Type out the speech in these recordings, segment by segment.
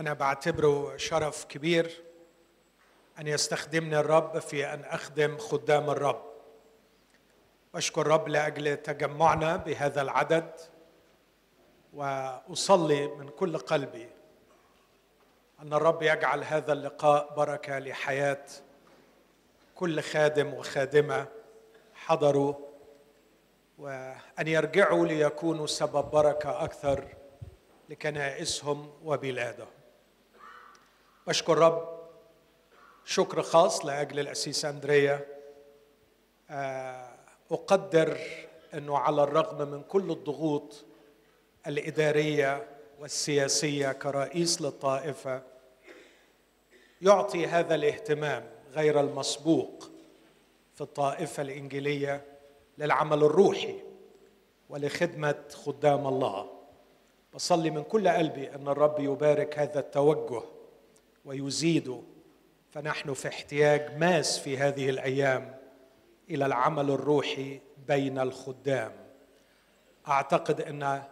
أنا بعتبره شرف كبير أن يستخدمني الرب في أن أخدم خدام الرب. واشكر الرب لأجل تجمعنا بهذا العدد وأصلي من كل قلبي أن الرب يجعل هذا اللقاء بركة لحياة كل خادم وخادمة حضروا وأن يرجعوا ليكونوا سبب بركة أكثر لكنائسهم وبلادهم. بشكر رب. شكر خاص لأجل الاسيس أندريا. آه، أقدر أنه على الرغم من كل الضغوط الإدارية والسياسية كرئيس للطائفة يعطي هذا الاهتمام غير المسبوق في الطائفة الإنجيلية للعمل الروحي ولخدمة خدام الله. بصلي من كل قلبي أن الرب يبارك هذا التوجه ويزيده فنحن في احتياج ماس في هذه الأيام إلى العمل الروحي بين الخدام. أعتقد أن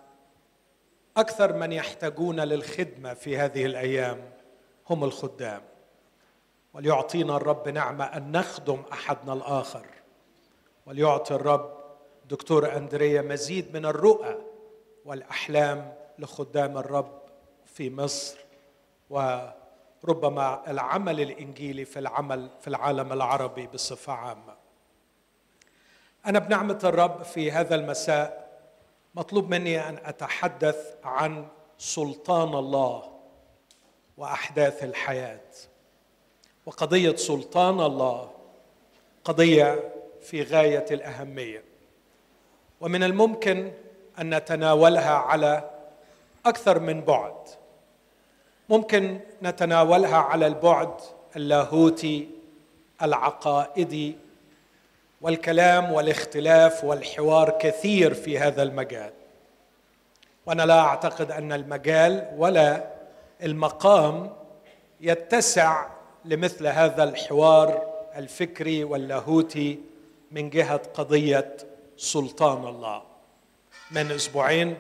أكثر من يحتاجون للخدمة في هذه الأيام هم الخدام. وليعطينا الرب نعمة أن نخدم أحدنا الآخر. وليعطي الرب دكتور أندريا مزيد من الرؤى والأحلام لخدام الرب في مصر وربما العمل الإنجيلي في العمل في العالم العربي بصفة عامة. أنا بنعمة الرب في هذا المساء مطلوب مني أن أتحدث عن سلطان الله وأحداث الحياة. وقضية سلطان الله قضية في غاية الأهمية. ومن الممكن أن نتناولها على أكثر من بعد. ممكن نتناولها على البعد اللاهوتي العقائدي والكلام والاختلاف والحوار كثير في هذا المجال. وأنا لا أعتقد أن المجال ولا المقام يتسع لمثل هذا الحوار الفكري واللاهوتي من جهة قضية سلطان الله. من أسبوعين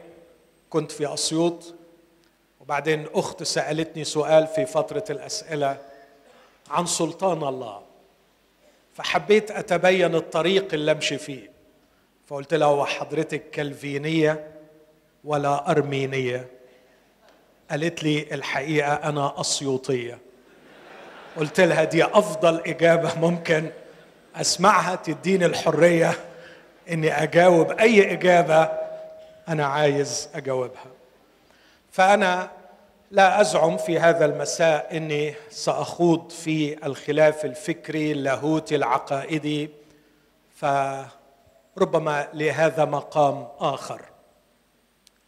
كنت في أسيوط وبعدين أخت سألتني سؤال في فترة الأسئلة عن سلطان الله. فحبيت أتبين الطريق اللي أمشي فيه. فقلت لها وحضرتك كالفينية ولا أرمينية؟ قالت لي الحقيقة أنا أسيوطية. قلت لها دي أفضل إجابة ممكن أسمعها تديني الحرية إني أجاوب أي إجابة أنا عايز أجاوبها. فأنا لا أزعم في هذا المساء إني سأخوض في الخلاف الفكري اللاهوتي العقائدي فربما لهذا مقام آخر.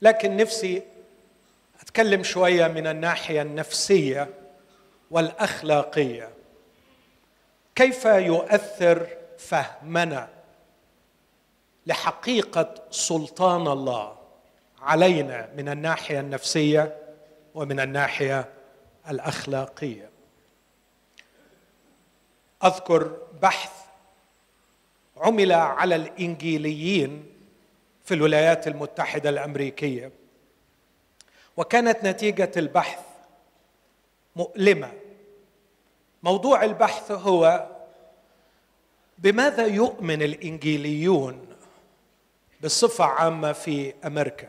لكن نفسي أتكلم شوية من الناحية النفسية والأخلاقية. كيف يؤثر فهمنا لحقيقة سلطان الله علينا من الناحية النفسية؟ ومن الناحية الأخلاقية. أذكر بحث عمل على الإنجيليين في الولايات المتحدة الأمريكية وكانت نتيجة البحث مؤلمة. موضوع البحث هو بماذا يؤمن الإنجيليون بصفة عامة في أمريكا؟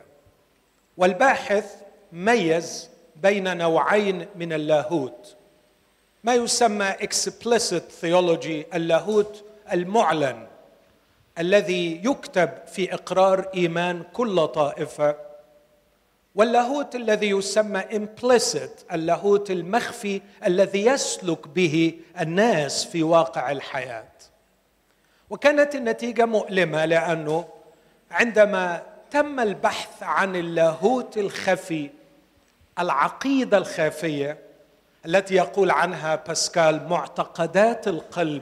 والباحث ميز بين نوعين من اللاهوت. ما يسمى explicit theology اللاهوت المعلن الذي يكتب في إقرار إيمان كل طائفة. واللاهوت الذي يسمى implicit اللاهوت المخفي الذي يسلك به الناس في واقع الحياة. وكانت النتيجة مؤلمة لأنه عندما تم البحث عن اللاهوت الخفي العقيدة الخافية التي يقول عنها باسكال معتقدات القلب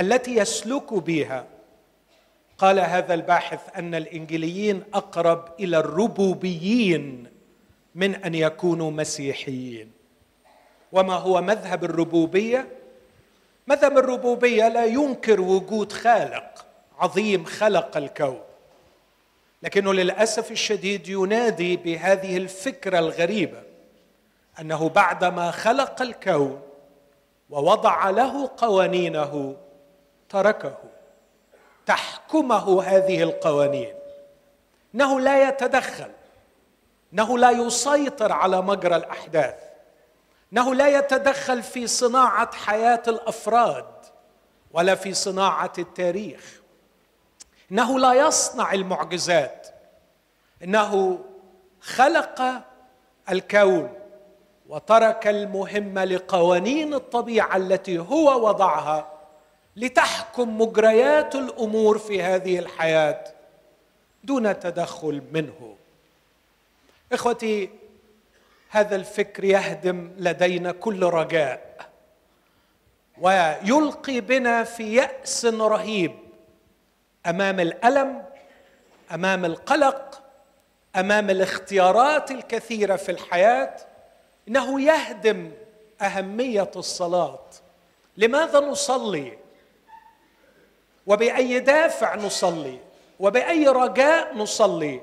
التي يسلك بها. قال هذا الباحث أن الانجيليين أقرب إلى الربوبيين من أن يكونوا مسيحيين. وما هو مذهب الربوبية؟ مذهب الربوبية لا ينكر وجود خالق عظيم خلق الكون. لكنه للأسف الشديد ينادي بهذه الفكرة الغريبة أنه بعدما خلق الكون ووضع له قوانينه تركه تحكمه هذه القوانين. إنه لا يتدخل إنه لا يسيطر على مجرى الأحداث إنه لا يتدخل في صناعة حياة الأفراد ولا في صناعة التاريخ. إنه لا يصنع المعجزات. إنه خلق الكون وترك المهم لقوانين الطبيعة التي هو وضعها لتحكم مجريات الأمور في هذه الحياة دون تدخل منه. إخوتي هذا الفكر يهدم لدينا كل رجاء ويلقي بنا في يأس رهيب أمام الألم أمام القلق أمام الاختيارات الكثيرة في الحياة إنه يهدم أهمية الصلاة. لماذا نصلي؟ وبأي دافع نصلي؟ وبأي رجاء نصلي؟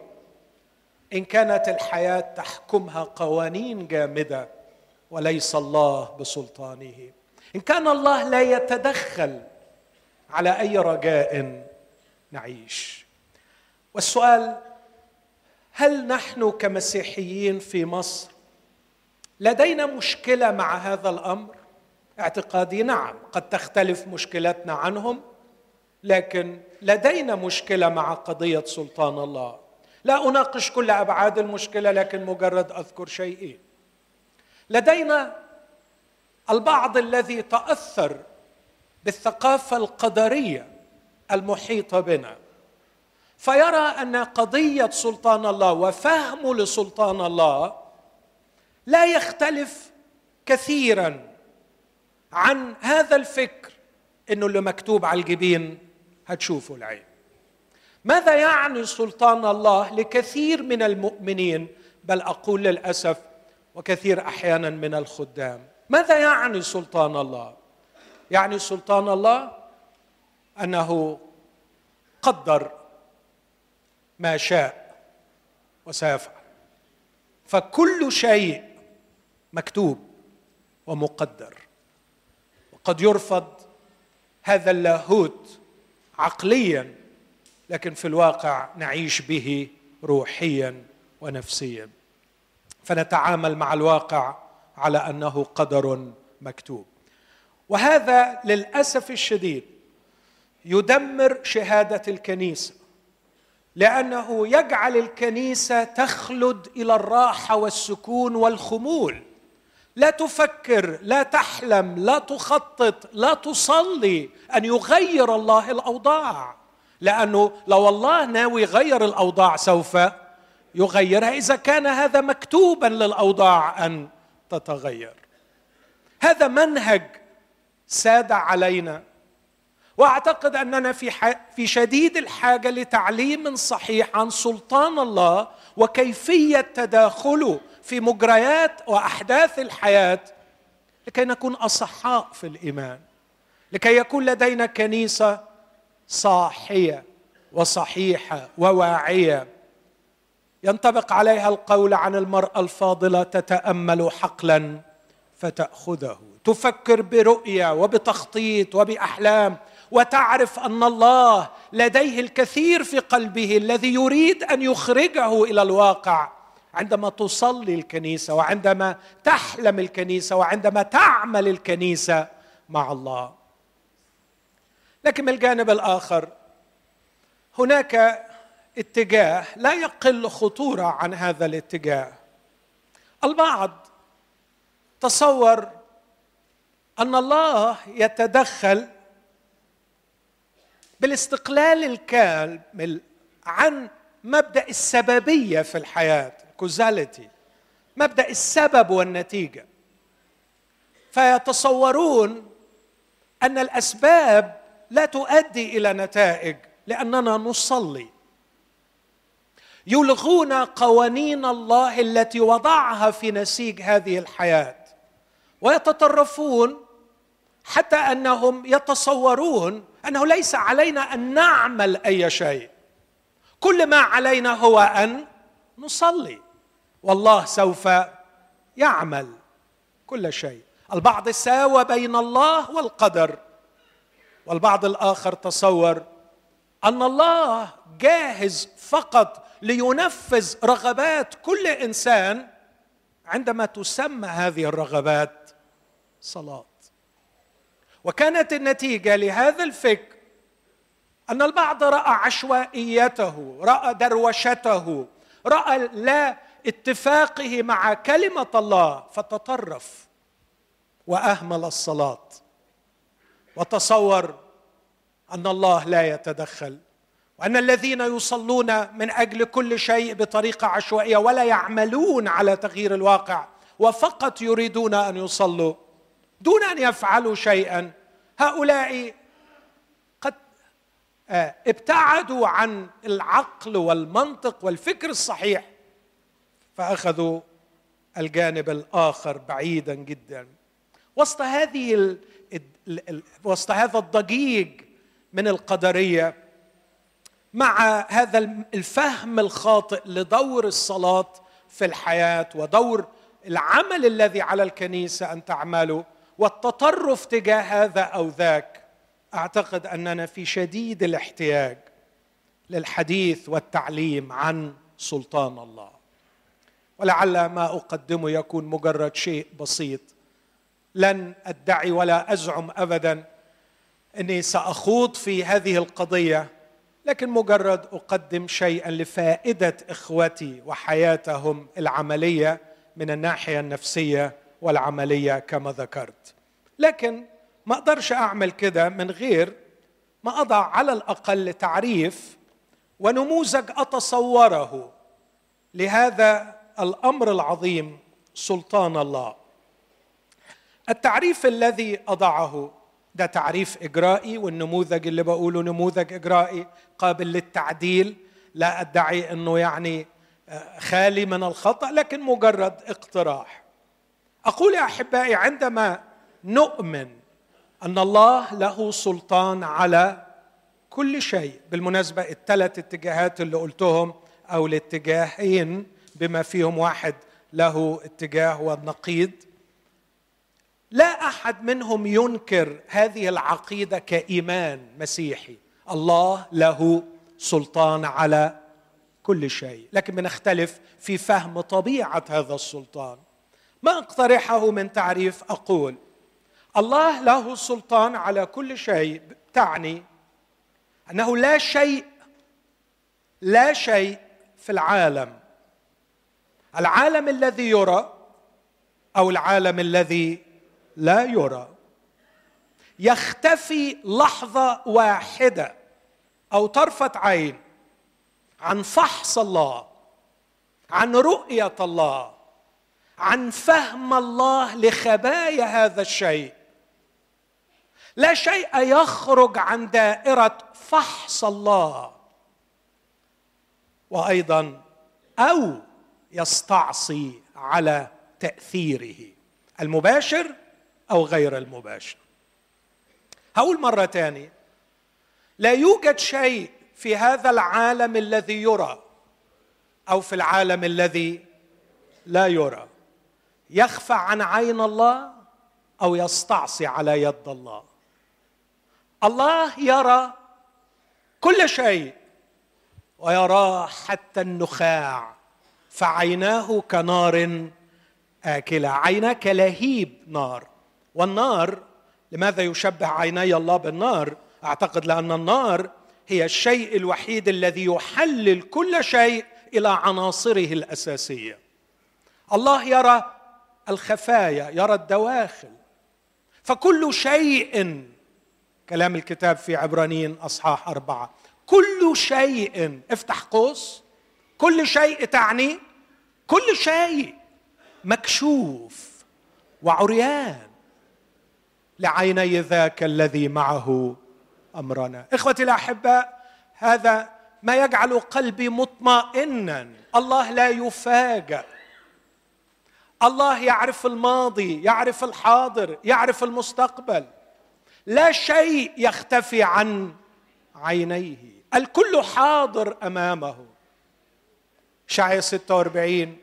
إن كانت الحياة تحكمها قوانين جامدة وليس الله بسلطانه. إن كان الله لا يتدخل على أي رجاء نعيش. والسؤال هل نحن كمسيحيين في مصر لدينا مشكلة مع هذا الأمر؟ اعتقادي نعم قد تختلف مشكلتنا عنهم لكن لدينا مشكلة مع قضية سلطان الله. لا أناقش كل أبعاد المشكلة لكن مجرد أذكر شيئين. لدينا البعض الذي تأثر بالثقافة القدرية المحيطه بنا. فيرى أن قضية سلطان الله وفهمه لسلطان الله لا يختلف كثيرا عن هذا الفكر إنه اللي مكتوب على الجبين هتشوفه العين. ماذا يعني سلطان الله لكثير من المؤمنين؟ بل أقول للأسف وكثير أحيانا من الخدام. ماذا يعني سلطان الله؟ يعني سلطان الله أنه قدر ما شاء وسيفعل. فكل شيء مكتوب ومقدر. وقد يرفض هذا اللاهوت عقليا لكن في الواقع نعيش به روحيا ونفسيا. فنتعامل مع الواقع على أنه قدر مكتوب. وهذا للأسف الشديد يدمر شهادة الكنيسة لأنه يجعل الكنيسة تخلد إلى الراحة والسكون والخمول. لا تفكر لا تحلم لا تخطط لا تصلي أن يغير الله الأوضاع. لأنه لو الله ناوي يغير الأوضاع سوف يغيرها إذا كان هذا مكتوبا للأوضاع أن تتغير. هذا منهج ساد علينا واعتقد اننا في في شديد الحاجة لتعليم صحيح عن سلطان الله وكيفية تداخله في مجريات وأحداث الحياة لكي نكون أصحاء في الإيمان لكي يكون لدينا كنيسة صاحية وصحيحة وواعية. ينطبق عليها القول عن المرأة الفاضلة تتأمل حقلا فتأخذه. تفكر برؤية وبتخطيط وبأحلام وتعرف أن الله لديه الكثير في قلبه الذي يريد أن يخرجه إلى الواقع. عندما تصلي الكنيسة وعندما تحلم الكنيسة وعندما تعمل الكنيسة مع الله. لكن من الجانب الآخر هناك اتجاه لا يقل خطورة عن هذا الاتجاه. البعض تصور أن الله يتدخل بالاستقلال الكامل عن مبدأ السببية في الحياة كوزاليتي مبدأ السبب والنتيجة. فيتصورون أن الأسباب لا تؤدي إلى نتائج لأننا نصلي. يلغون قوانين الله التي وضعها في نسيج هذه الحياة. ويتطرفون حتى أنهم يتصورون أنه ليس علينا أن نعمل أي شيء. كل ما علينا هو أن نصلي. والله سوف يعمل كل شيء. البعض ساوى بين الله والقدر. والبعض الآخر تصور أن الله جاهز فقط لينفذ رغبات كل إنسان عندما تسمى هذه الرغبات صلاة. وكانت النتيجة لهذا الفكر أن البعض رأى عشوائيته رأى دروشته رأى لا اتفاقه مع كلمة الله فتطرف وأهمل الصلاة وتصور أن الله لا يتدخل وأن الذين يصلون من أجل كل شيء بطريقة عشوائية ولا يعملون على تغيير الواقع وفقط يريدون أن يصلوا. دون أن يفعلوا شيئا. هؤلاء قد آه، ابتعدوا عن العقل والمنطق والفكر الصحيح فأخذوا الجانب الآخر بعيدا جدا. وسط هذه ال... وسط هذا الضجيج من القدرية مع هذا الفهم الخاطئ لدور الصلاة في الحياة ودور العمل الذي على الكنيسة أن تعمله والتطرف تجاه هذا أو ذاك أعتقد أننا في شديد الاحتياج للحديث والتعليم عن سلطان الله. ولعل ما اقدمه يكون مجرد شيء بسيط. لن أدعي ولا أزعم ابدا أني سأخوض في هذه القضية لكن مجرد أقدم شيئا لفائدة إخوتي وحياتهم العملية من الناحية النفسية والعملية كما ذكرت. لكن ما أقدرش أعمل كده من غير ما أضع على الأقل تعريف ونموذج أتصوره. لهذا الأمر العظيم سلطان الله. التعريف الذي أضعه ده تعريف إجرائي والنموذج اللي بقوله نموذج إجرائي قابل للتعديل. لا أدعي إنه يعني آه، خالي من الخطأ لكن مجرد اقتراح. أقول يا أحبائي عندما نؤمن أن الله له سلطان على كل شيء بالمناسبة الثلاث اتجاهات اللي قلتهم أو الاتجاهين بما فيهم واحد له اتجاه والنقيض لا أحد منهم ينكر هذه العقيدة كإيمان مسيحي. الله له سلطان على كل شيء. لكن بنختلف في فهم طبيعة هذا السلطان. ما اقترحه من تعريف أقول الله له سلطان على كل شيء تعني أنه لا شيء لا شيء في العالم. العالم الذي يرى أو العالم الذي لا يرى. يختفي لحظة واحدة أو طرفة عين عن فحص الله عن رؤية الله. عن فهم الله لخبايا هذا الشيء. لا شيء يخرج عن دائرة فحص الله. وأيضا أو يستعصي على تأثيره المباشر أو غير المباشر. هقول مرة ثانية لا يوجد شيء في هذا العالم الذي يرى أو في العالم الذي لا يرى. يخفى عن عين الله أو يستعصي على يد الله. الله يرى كل شيء ويراه حتى النخاع فعيناه كنار آكلة عيناك لهيب نار. والنار لماذا يشبه عيني الله بالنار؟ أعتقد لأن النار هي الشيء الوحيد الذي يحلل كل شيء إلى عناصره الأساسية. الله يرى الخفايا يرى الدواخل. فكل شيء كلام الكتاب في عبرانيين أصحاح أربعة. كل شيء افتح قوس. كل شيء تعني كل شيء مكشوف وعريان. لعيني ذاك الذي معه أمرنا. إخوتي الأحباء هذا ما يجعل قلبي مطمئنا. الله لا يفاجأ. الله يعرف الماضي يعرف الحاضر يعرف المستقبل. لا شيء يختفي عن عينيه. الكل حاضر أمامه. شعية 46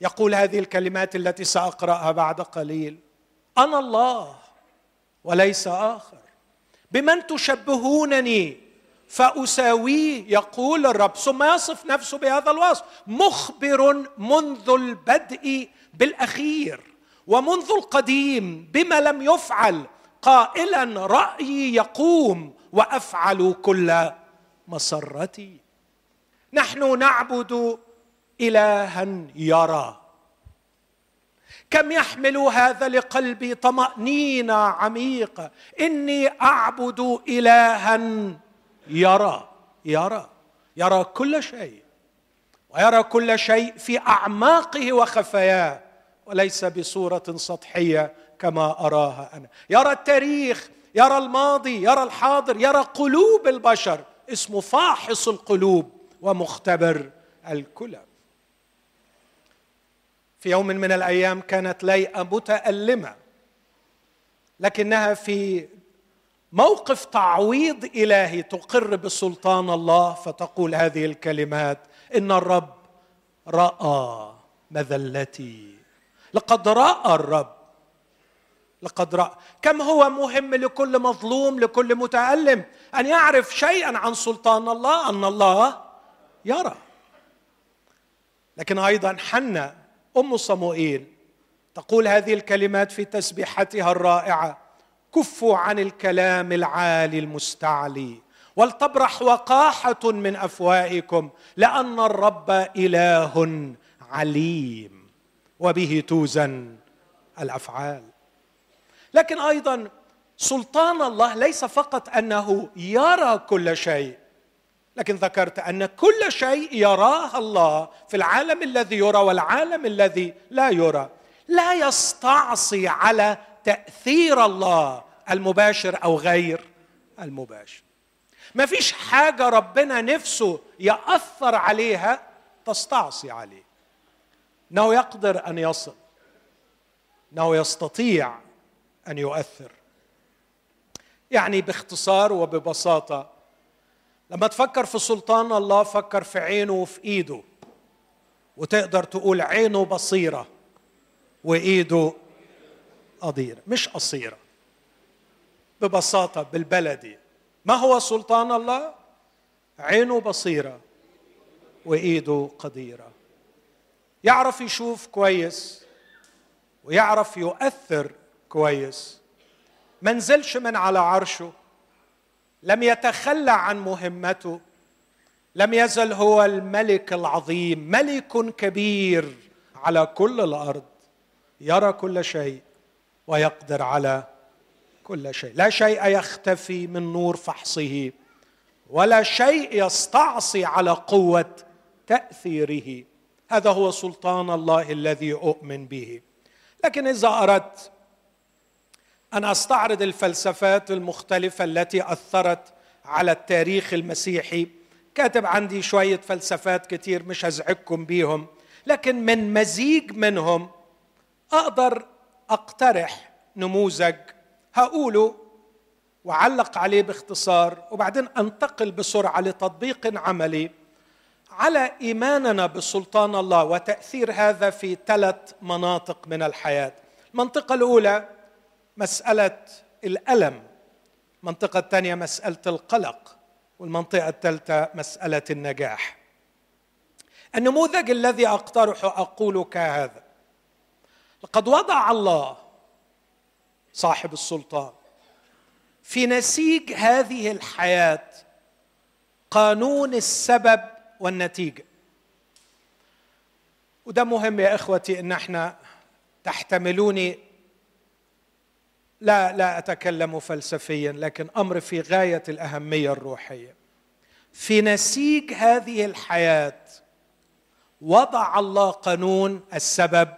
يقول هذه الكلمات التي سأقرأها بعد قليل. أنا الله وليس آخر. بمن تشبهونني؟ فأساويه يقول الرب ثم يصف نفسه بهذا الوصف مخبر منذ البدء بالأخير ومنذ القديم بما لم يفعل قائلا رأيي يقوم وأفعل كل مسرتي. نحن نعبد الها يرى. كم يحمل هذا لقلبي طمأنينة عميقة إني أعبد الها يرى يرى يرى كل شيء ويرى كل شيء في أعماقه وخفاياه وليس بصورة سطحية كما أراها أنا. يرى التاريخ يرى الماضي يرى الحاضر يرى قلوب البشر اسمه فاحص القلوب ومختبر الكلى. في يوم من الأيام كانت ليئة متألمة لكنها في موقف تعويض إلهي تقر بسلطان الله فتقول هذه الكلمات إن الرب رأى مذلتي. لقد رأى الرب. لقد رأى. كم هو مهم لكل مظلوم لكل متألم أن يعرف شيئا عن سلطان الله؟ أن الله يرى. لكن أيضا حنا أم صموئيل تقول هذه الكلمات في تسبيحتها الرائعة كفوا عن الكلام العالي المستعلي ولتبرح وقاحة من أفواهكم لأن الرب إله عليم وبه توزن الأفعال. لكن أيضا سلطان الله ليس فقط أنه يرى كل شيء لكن ذكرت أن كل شيء يراه الله في العالم الذي يرى والعالم الذي لا يرى. لا يستعصي على تأثير الله المباشر أو غير المباشر. ما فيش حاجة ربنا نفسه يأثر عليها تستعصي عليه. إنه يقدر أن يصل. إنه يستطيع أن يؤثر. يعني باختصار وببساطة لما تفكر في سلطان الله فكر في عينه وفي إيده. وتقدر تقول عينه بصيرة وإيده قديرة. مش قصيرة. ببساطة بالبلدي. ما هو سلطان الله؟ عينه بصيرة وإيده قديرة. يعرف يشوف كويس ويعرف يؤثر كويس. ما نزلش من على عرشه. لم يتخلى عن مهمته. لم يزل هو الملك العظيم ملك كبير على كل الأرض. يرى كل شيء ويقدر على كل شيء. لا شيء يختفي من نور فحصه ولا شيء يستعصي على قوة تأثيره. هذا هو سلطان الله الذي أؤمن به. لكن إذا أردت أن أستعرض الفلسفات المختلفة التي أثرت على التاريخ المسيحي كاتب عندي شوية فلسفات كتير مش هزعجكم بيهم لكن من مزيج منهم أقدر أقترح نموذج هقوله وعلق عليه باختصار وبعدين أنتقل بسرعة لتطبيق عملي. على إيماننا بسلطان الله وتأثير هذا في ثلاث مناطق من الحياة. المنطقة الأولى مسألة الألم المنطقة الثانية مسألة القلق والمنطقة الثالثة مسألة النجاح. النموذج الذي اقترح أقول كهذا لقد وضع الله صاحب السلطان. في نسيج هذه الحياة قانون السبب والنتيجة. وده مهم يا إخوتي إن إحنا تحتملوني. لا لا أتكلم فلسفيا لكن أمر في غاية الأهمية الروحية. في نسيج هذه الحياة وضع الله قانون السبب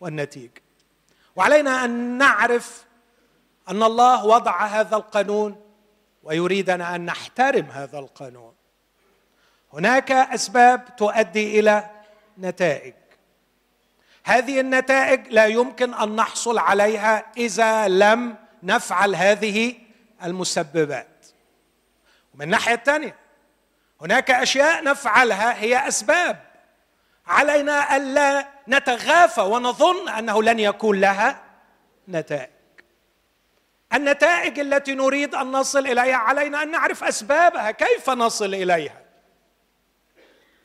والنتيجة. وعلينا أن نعرف أن الله وضع هذا القانون ويريدنا أن نحترم هذا القانون. هناك أسباب تؤدي إلى نتائج. هذه النتائج لا يمكن أن نحصل عليها إذا لم نفعل هذه المسببات. ومن الناحيه الثانية هناك أشياء نفعلها هي أسباب. علينا ألا نتغافى ونظن أنه لن يكون لها نتائج. النتائج التي نريد أن نصل إليها علينا أن نعرف أسبابها كيف نصل إليها؟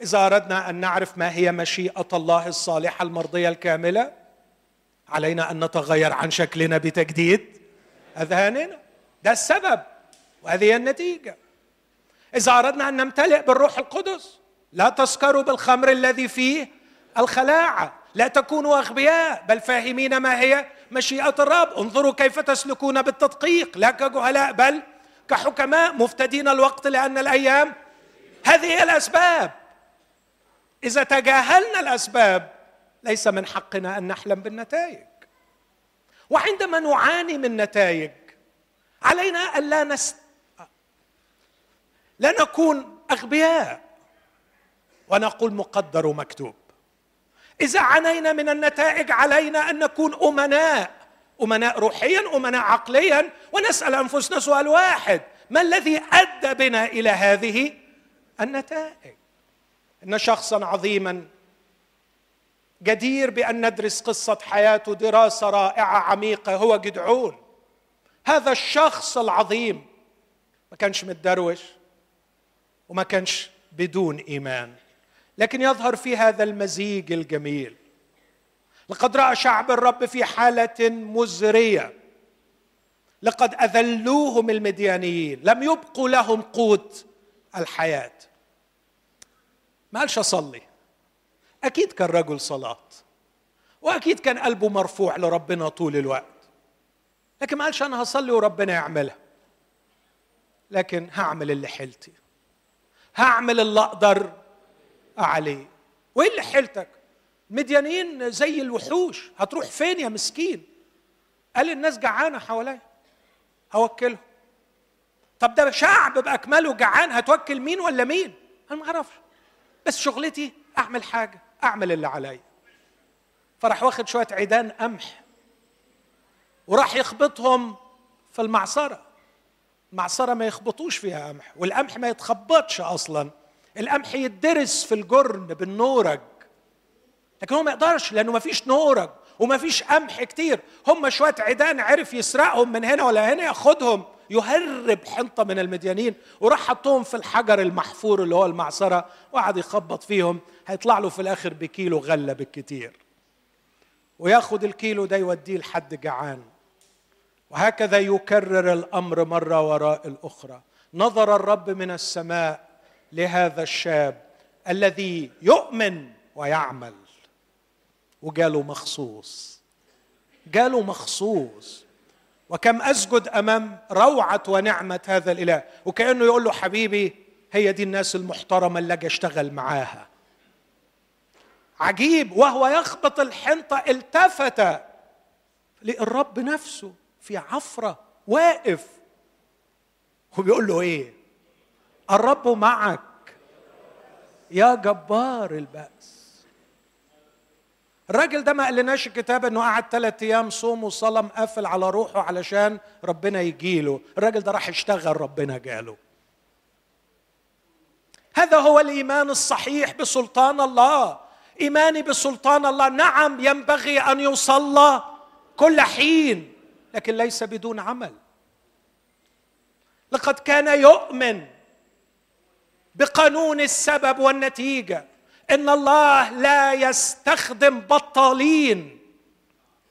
إذا أردنا أن نعرف ما هي مشيئة الله الصالحة المرضية الكاملة علينا أن نتغير عن شكلنا بتجديد أذهاننا. ده السبب وهذه النتيجة. إذا أردنا أن نمتلئ بالروح القدس لا تسكروا بالخمر الذي فيه الخلاعه لا تكونوا أغبياء بل فاهمين ما هي مشيئة الرب. انظروا كيف تسلكون بالتدقيق. لا كجهلاء بل كحكماء مفتدين الوقت لأن الأيام هذه هي الأسباب. إذا تجاهلنا الأسباب ليس من حقنا أن نحلم بالنتائج. وعندما نعاني من نتائج علينا الا نست لا نكون أغبياء. ونقول مقدر ومكتوب إذا عانينا من النتائج علينا أن نكون أمناء أمناء روحيا أمناء عقليا ونسأل أنفسنا سؤال واحد ما الذي أدى بنا إلى هذه النتائج؟ إن شخصا عظيما جدير بأن ندرس قصة حياته دراسة رائعة عميقة هو جدعون. هذا الشخص العظيم ما كانش متدروش وما كانش بدون إيمان. لكن يظهر في هذا المزيج الجميل. لقد رأى شعب الرب في حالة مزرية. لقد أذلوهم المديانيين. لم يبقوا لهم قوت الحياة. ما قالش أصلي. أكيد كان رجل صلاه وأكيد كان قلبه مرفوع لربنا طول الوقت. لكن ما قالش أنا هصلي وربنا يعملها. لكن هعمل اللي حيلتي هعمل اللي أقدر عليه. وإيه اللي حيلتك؟ مديانين زي الوحوش. هتروح فين يا مسكين؟ قال الناس جعانة حواليا. هوكلهم. طب ده شعب بأكمله جعان. هتوكل مين ولا مين؟ أنا ما أعرفش. بس شغلتي أعمل حاجة. أعمل اللي عليا. فراح واخد شوية عيدان قمح. وراح يخبطهم في المعصرة. المعصرة ما يخبطوش فيها قمح. والقمح ما يتخبطش أصلا. القمح يدرس في الجرن بالنورج. لكن هو ما يقدرش لأنه ما فيش نورج وما فيش قمح كتير. هم شوية عيدان عرف يسرقهم من هنا ولا هنا ياخدهم يهرب حنطة من المديانين وراح حطهم في الحجر المحفور اللي هو المعصرة وقعد يخبط فيهم. هيطلع له في الآخر بكيلو غلة بالكتير. وياخد الكيلو ده يوديه لحد جعان. وهكذا يكرر الأمر مرة وراء الأخرى. نظر الرب من السماء لهذا الشاب الذي يؤمن ويعمل. وجاله مخصوص. جاله مخصوص. وكم أسجد أمام روعة ونعمة هذا الإله. وكأنه يقول له حبيبي هي دي الناس المحترمة اللي أجي أشتغل معاها. عجيب. وهو يخبط الحنطة التفت للرب نفسه في عفرة واقف. وبيقول له إيه؟ الرب معك. يا جبار البأس. الراجل ده ما قالناش الكتاب إنه قعد ثلاث أيام صوم وصلاه مقفل على روحه علشان ربنا يجيله الراجل ده راح يشتغل ربنا جاله. هذا هو الإيمان الصحيح بسلطان الله. إيماني بسلطان الله. نعم ينبغي أن يصلى كل حين لكن ليس بدون عمل. لقد كان يؤمن بقانون السبب والنتيجة. إن الله لا يستخدم بطالين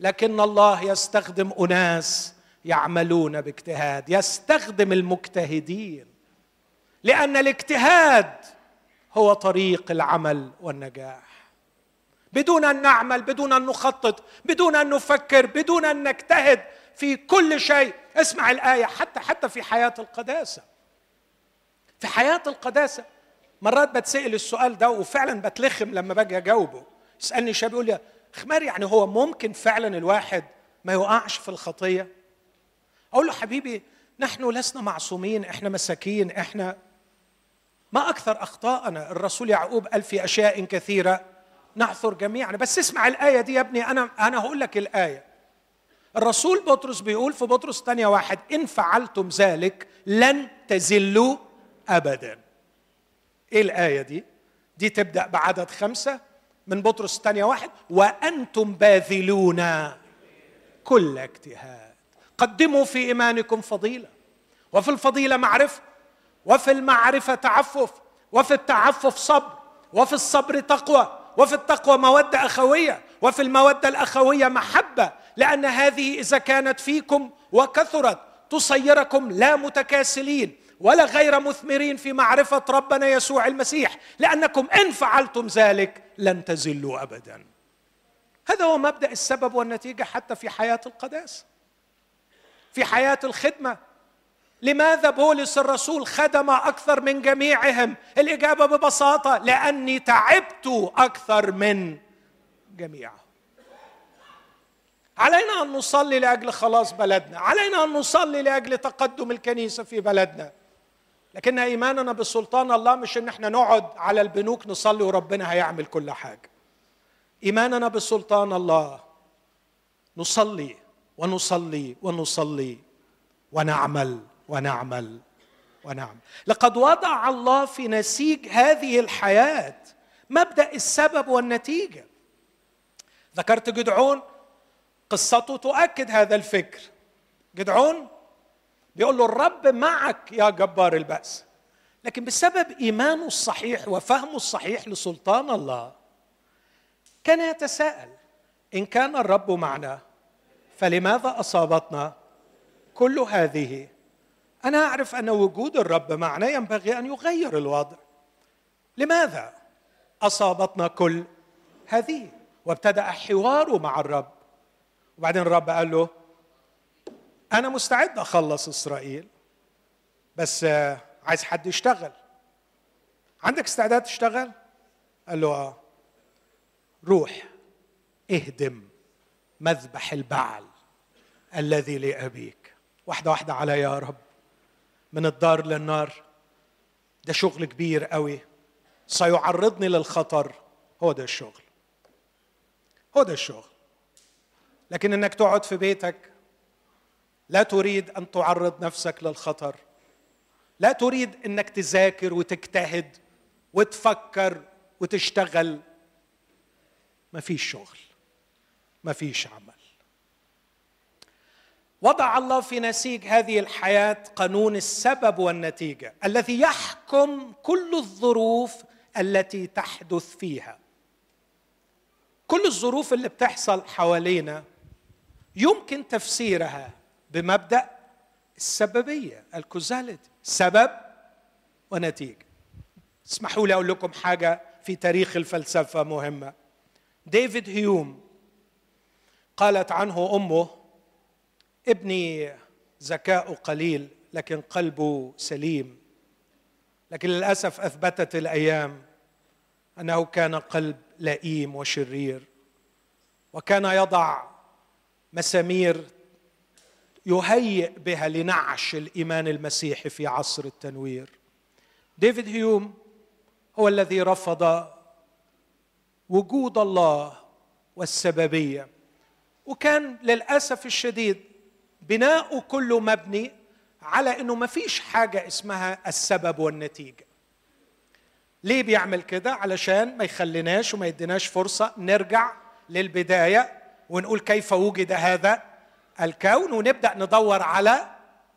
لكن الله يستخدم أناس يعملون باجتهاد يستخدم المجتهدين لأن الاجتهاد هو طريق العمل والنجاح. بدون أن نعمل بدون أن نخطط بدون أن نفكر بدون أن نجتهد في كل شيء. اسمع الآية حتى حتى في حياة القداسة. في حياة القداسة. مرات بتسأل السؤال ده وفعلا بتلخم لما باجي أجاوبه. يسألني شاب يقول لي خمار يعني هو ممكن فعلا الواحد ما يقعش في الخطية؟ أقول له حبيبي نحن لسنا معصومين إحنا مساكين إحنا ما أكثر أخطاءنا. الرسول يعقوب قال في أشياء كثيرة. نعثر جميعا. بس اسمع الآية دي يا ابني أنا أنا هقول لك الآية. الرسول بطرس بيقول في بطرس ثانية واحد إن فعلتم ذلك لن تزلوا أبدا. إيه الآية دي؟ دي تبدأ بعدد خمسة من بطرس الثانية واحد وأنتم باذلون كل اجتهاد. قدموا في إيمانكم فضيلة. وفي الفضيلة معرفة وفي المعرفة تعفف وفي التعفف صبر وفي الصبر تقوى وفي التقوى مودة أخوية وفي المودة الأخوية محبة لأن هذه إذا كانت فيكم وكثرت تصيركم لا متكاسلين. ولا غير مثمرين في معرفة ربنا يسوع المسيح. لأنكم إن فعلتم ذلك لن تزلوا أبدا. هذا هو مبدأ السبب والنتيجة حتى في حياة القداسة في حياة الخدمة. لماذا بولس الرسول خدم أكثر من جميعهم؟ الإجابة ببساطة لأني تعبت أكثر من جميعهم. علينا أن نصلي لأجل خلاص بلدنا. علينا أن نصلي لأجل تقدم الكنيسة في بلدنا. لكن إيماننا بسلطان الله مش إن إحنا نقعد على البنوك نصلي وربنا هيعمل كل حاجة. إيماننا بسلطان الله نصلي ونصلي ونصلي ونعمل ونعمل ونعمل. لقد وضع الله في نسيج هذه الحياة مبدأ السبب والنتيجة. ذكرت جدعون؟ قصته تؤكد هذا الفكر. جدعون؟ بيقول له الرب معك يا جبار البأس. لكن بسبب إيمانه الصحيح وفهمه الصحيح لسلطان الله كان يتساءل إن كان الرب معنا فلماذا أصابتنا كل هذه؟ أنا أعرف أن وجود الرب معنا ينبغي أن يغير الوضع. لماذا أصابتنا كل هذه؟ وابتدأ حواره مع الرب. وبعدين الرب قال له أنا مستعد أخلص إسرائيل بس عايز حد يشتغل. عندك استعداد تشتغل؟ قال له آه. روح اهدم مذبح البعل الذي لأبيك. واحدة واحدة على يا رب. من الدار للنار ده شغل كبير قوي سيعرضني للخطر. هو ده الشغل. هو ده الشغل. لكن إنك تقعد في بيتك لا تريد أن تعرض نفسك للخطر. لا تريد إنك تذاكر وتجتهد وتفكر وتشتغل. ما فيش شغل. ما فيش عمل. وضع الله في نسيج هذه الحياة قانون السبب والنتيجة الذي يحكم كل الظروف التي تحدث فيها. كل الظروف اللي بتحصل حوالينا يمكن تفسيرها. بمبدأ السببية الكوزاليتي سبب ونتيجة. اسمحوا لي أقول لكم حاجة في تاريخ الفلسفة مهمة. ديفيد هيوم قالت عنه أمه ابني ذكاؤه قليل لكن قلبه سليم. لكن للأسف أثبتت الأيام أنه كان قلب لئيم وشرير وكان يضع مسامير يهيئ بها لنعش الإيمان المسيحي في عصر التنوير. ديفيد هيوم هو الذي رفض وجود الله والسببية وكان للأسف الشديد بناؤه كله مبني على إنه ما فيش حاجة اسمها السبب والنتيجة. ليه بيعمل كده؟ علشان ما يخليناش وما يديناش فرصة نرجع للبداية ونقول كيف وجد هذا الكون ونبدأ ندور على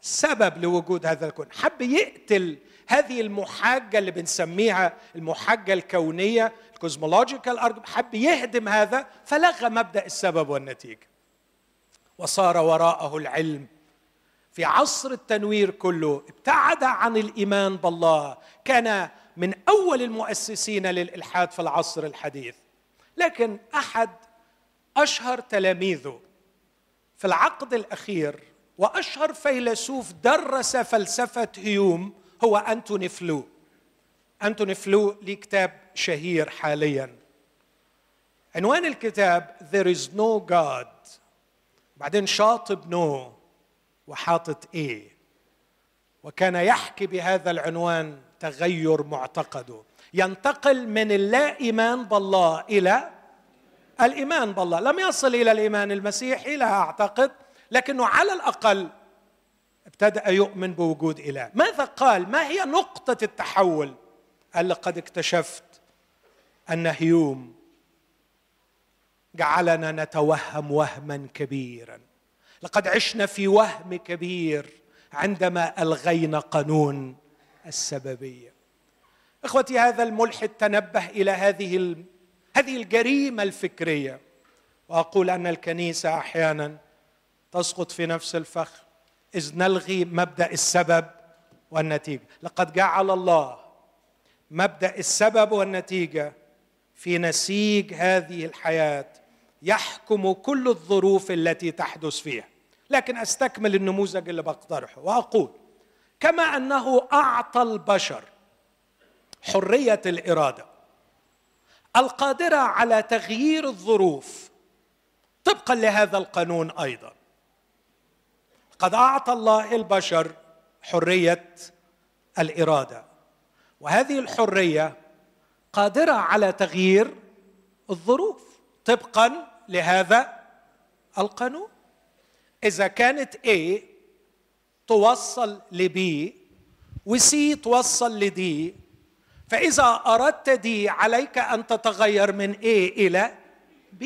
سبب لوجود هذا الكون. حب يقتل هذه المحاجة اللي بنسميها المحاجة الكونية الكوزمولوجيكال حب يهدم هذا فلغى مبدأ السبب والنتيجة. وصار وراءه العلم. في عصر التنوير كله ابتعد عن الإيمان بالله. كان من أول المؤسسين للإلحاد في العصر الحديث. لكن أحد أشهر تلاميذه في العقد الأخير وأشهر فيلسوف درس فلسفة هيوم هو أنتوني فلو. أنتوني فلو ليه كتاب شهير حاليا. عنوان الكتاب There is no God. بعدين شاطب نو وحاطط إيه وكان يحكي بهذا العنوان تغير معتقده. ينتقل من اللا إيمان بالله إلى الإيمان بالله. لم يصل إلى الإيمان المسيحي لا أعتقد لكنه على الأقل ابتدأ يؤمن بوجود إله. ماذا قال؟ ما هي نقطة التحول؟ قال لقد اكتشفت أن هيوم جعلنا نتوهم وهما كبيرا. لقد عشنا في وهم كبير عندما ألغينا قانون السببية. إخوتي هذا الملحد تنبه إلى هذه هذه الجريمة الفكرية. وأقول أن الكنيسة أحيانا تسقط في نفس الفخ إذ نلغي مبدأ السبب والنتيجة. لقد جعل الله مبدأ السبب والنتيجة في نسيج هذه الحياة يحكم كل الظروف التي تحدث فيها. لكن أستكمل النموذج اللي بقترحه وأقول كما أنه أعطى البشر حرية الإرادة. القادرة على تغيير الظروف. طبقا لهذا القانون أيضا. قد أعطى الله البشر حرية الإرادة. وهذه الحرية قادرة على تغيير الظروف. طبقا لهذا القانون. إذا كانت A توصل ل B وC توصل ل D فإذا أردت دي عليك أن تتغير من A إلى B.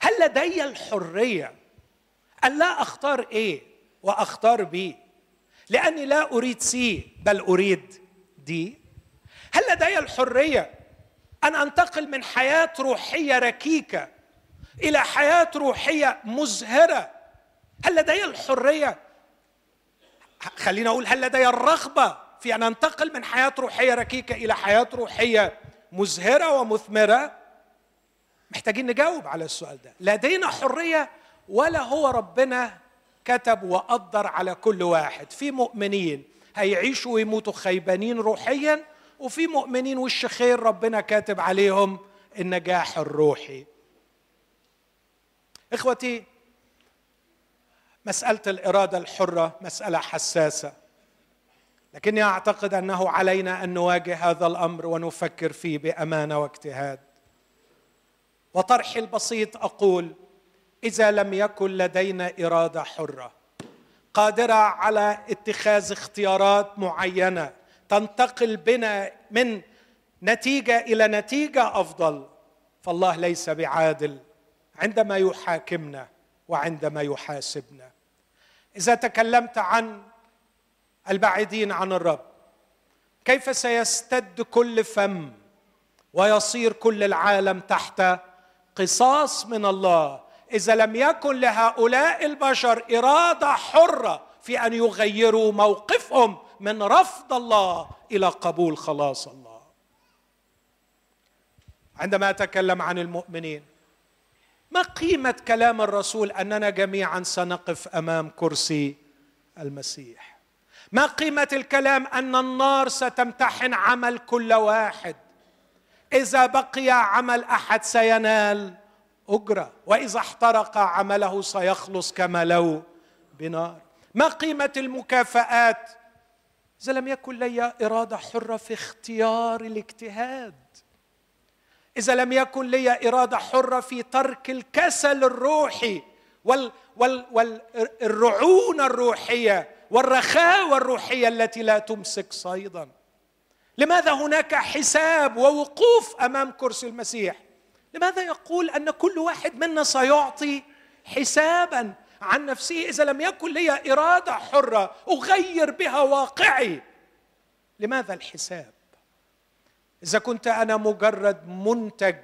هل لدي الحرية أن لا أختار A وأختار B لأني لا أريد C بل أريد D. هل لدي الحرية أن أنتقل من حياة روحية ركيكة إلى حياة روحية مزهرة؟ هل لدي الحرية؟ خلينا أقول هل لدي الرغبة في أن انتقل من حياة روحية ركيكة إلى حياة روحية مزهرة ومثمرة محتاجين نجاوب على السؤال ده. لدينا حرية ولا هو ربنا كتب وقدر على كل واحد. في مؤمنين هيعيشوا ويموتوا خيبانين روحيا وفي مؤمنين وش خير ربنا كاتب عليهم؟ النجاح الروحي. إخوتي مسألة الإرادة الحرة مسألة حساسة. لكني أعتقد أنه علينا أن نواجه هذا الأمر ونفكر فيه بأمانة واجتهاد. وطرحي البسيط أقول إذا لم يكن لدينا إرادة حرة قادرة على اتخاذ اختيارات معينة تنتقل بنا من نتيجة إلى نتيجة أفضل فالله ليس بعادل عندما يحاكمنا وعندما يحاسبنا. إذا تكلمت عن البعيدين عن الرب. كيف سيستد كل فم ويصير كل العالم تحت قصاص من الله؟ إذا لم يكن لهؤلاء البشر إرادة حرة في أن يغيروا موقفهم من رفض الله إلى قبول خلاص الله. عندما أتكلم عن المؤمنين ما قيمة كلام الرسول أننا جميعا سنقف أمام كرسي المسيح؟ ما قيمة الكلام أن النار ستمتحن عمل كل واحد. إذا بقي عمل أحد سينال أجرة وإذا احترق عمله سيخلص كما لو بنار. ما قيمة المكافآت؟ إذا لم يكن لي إرادة حرة في اختيار الاجتهاد. إذا لم يكن لي إرادة حرة في ترك الكسل الروحي وال وال والرعونه الروحية والرخاوه الروحيه التي لا تمسك صيدا. لماذا هناك حساب ووقوف أمام كرسي المسيح؟ لماذا يقول أن كل واحد منا سيعطي حسابا عن نفسه إذا لم يكن لي إرادة حرة أغير بها واقعي؟ لماذا الحساب؟ إذا كنت أنا مجرد منتج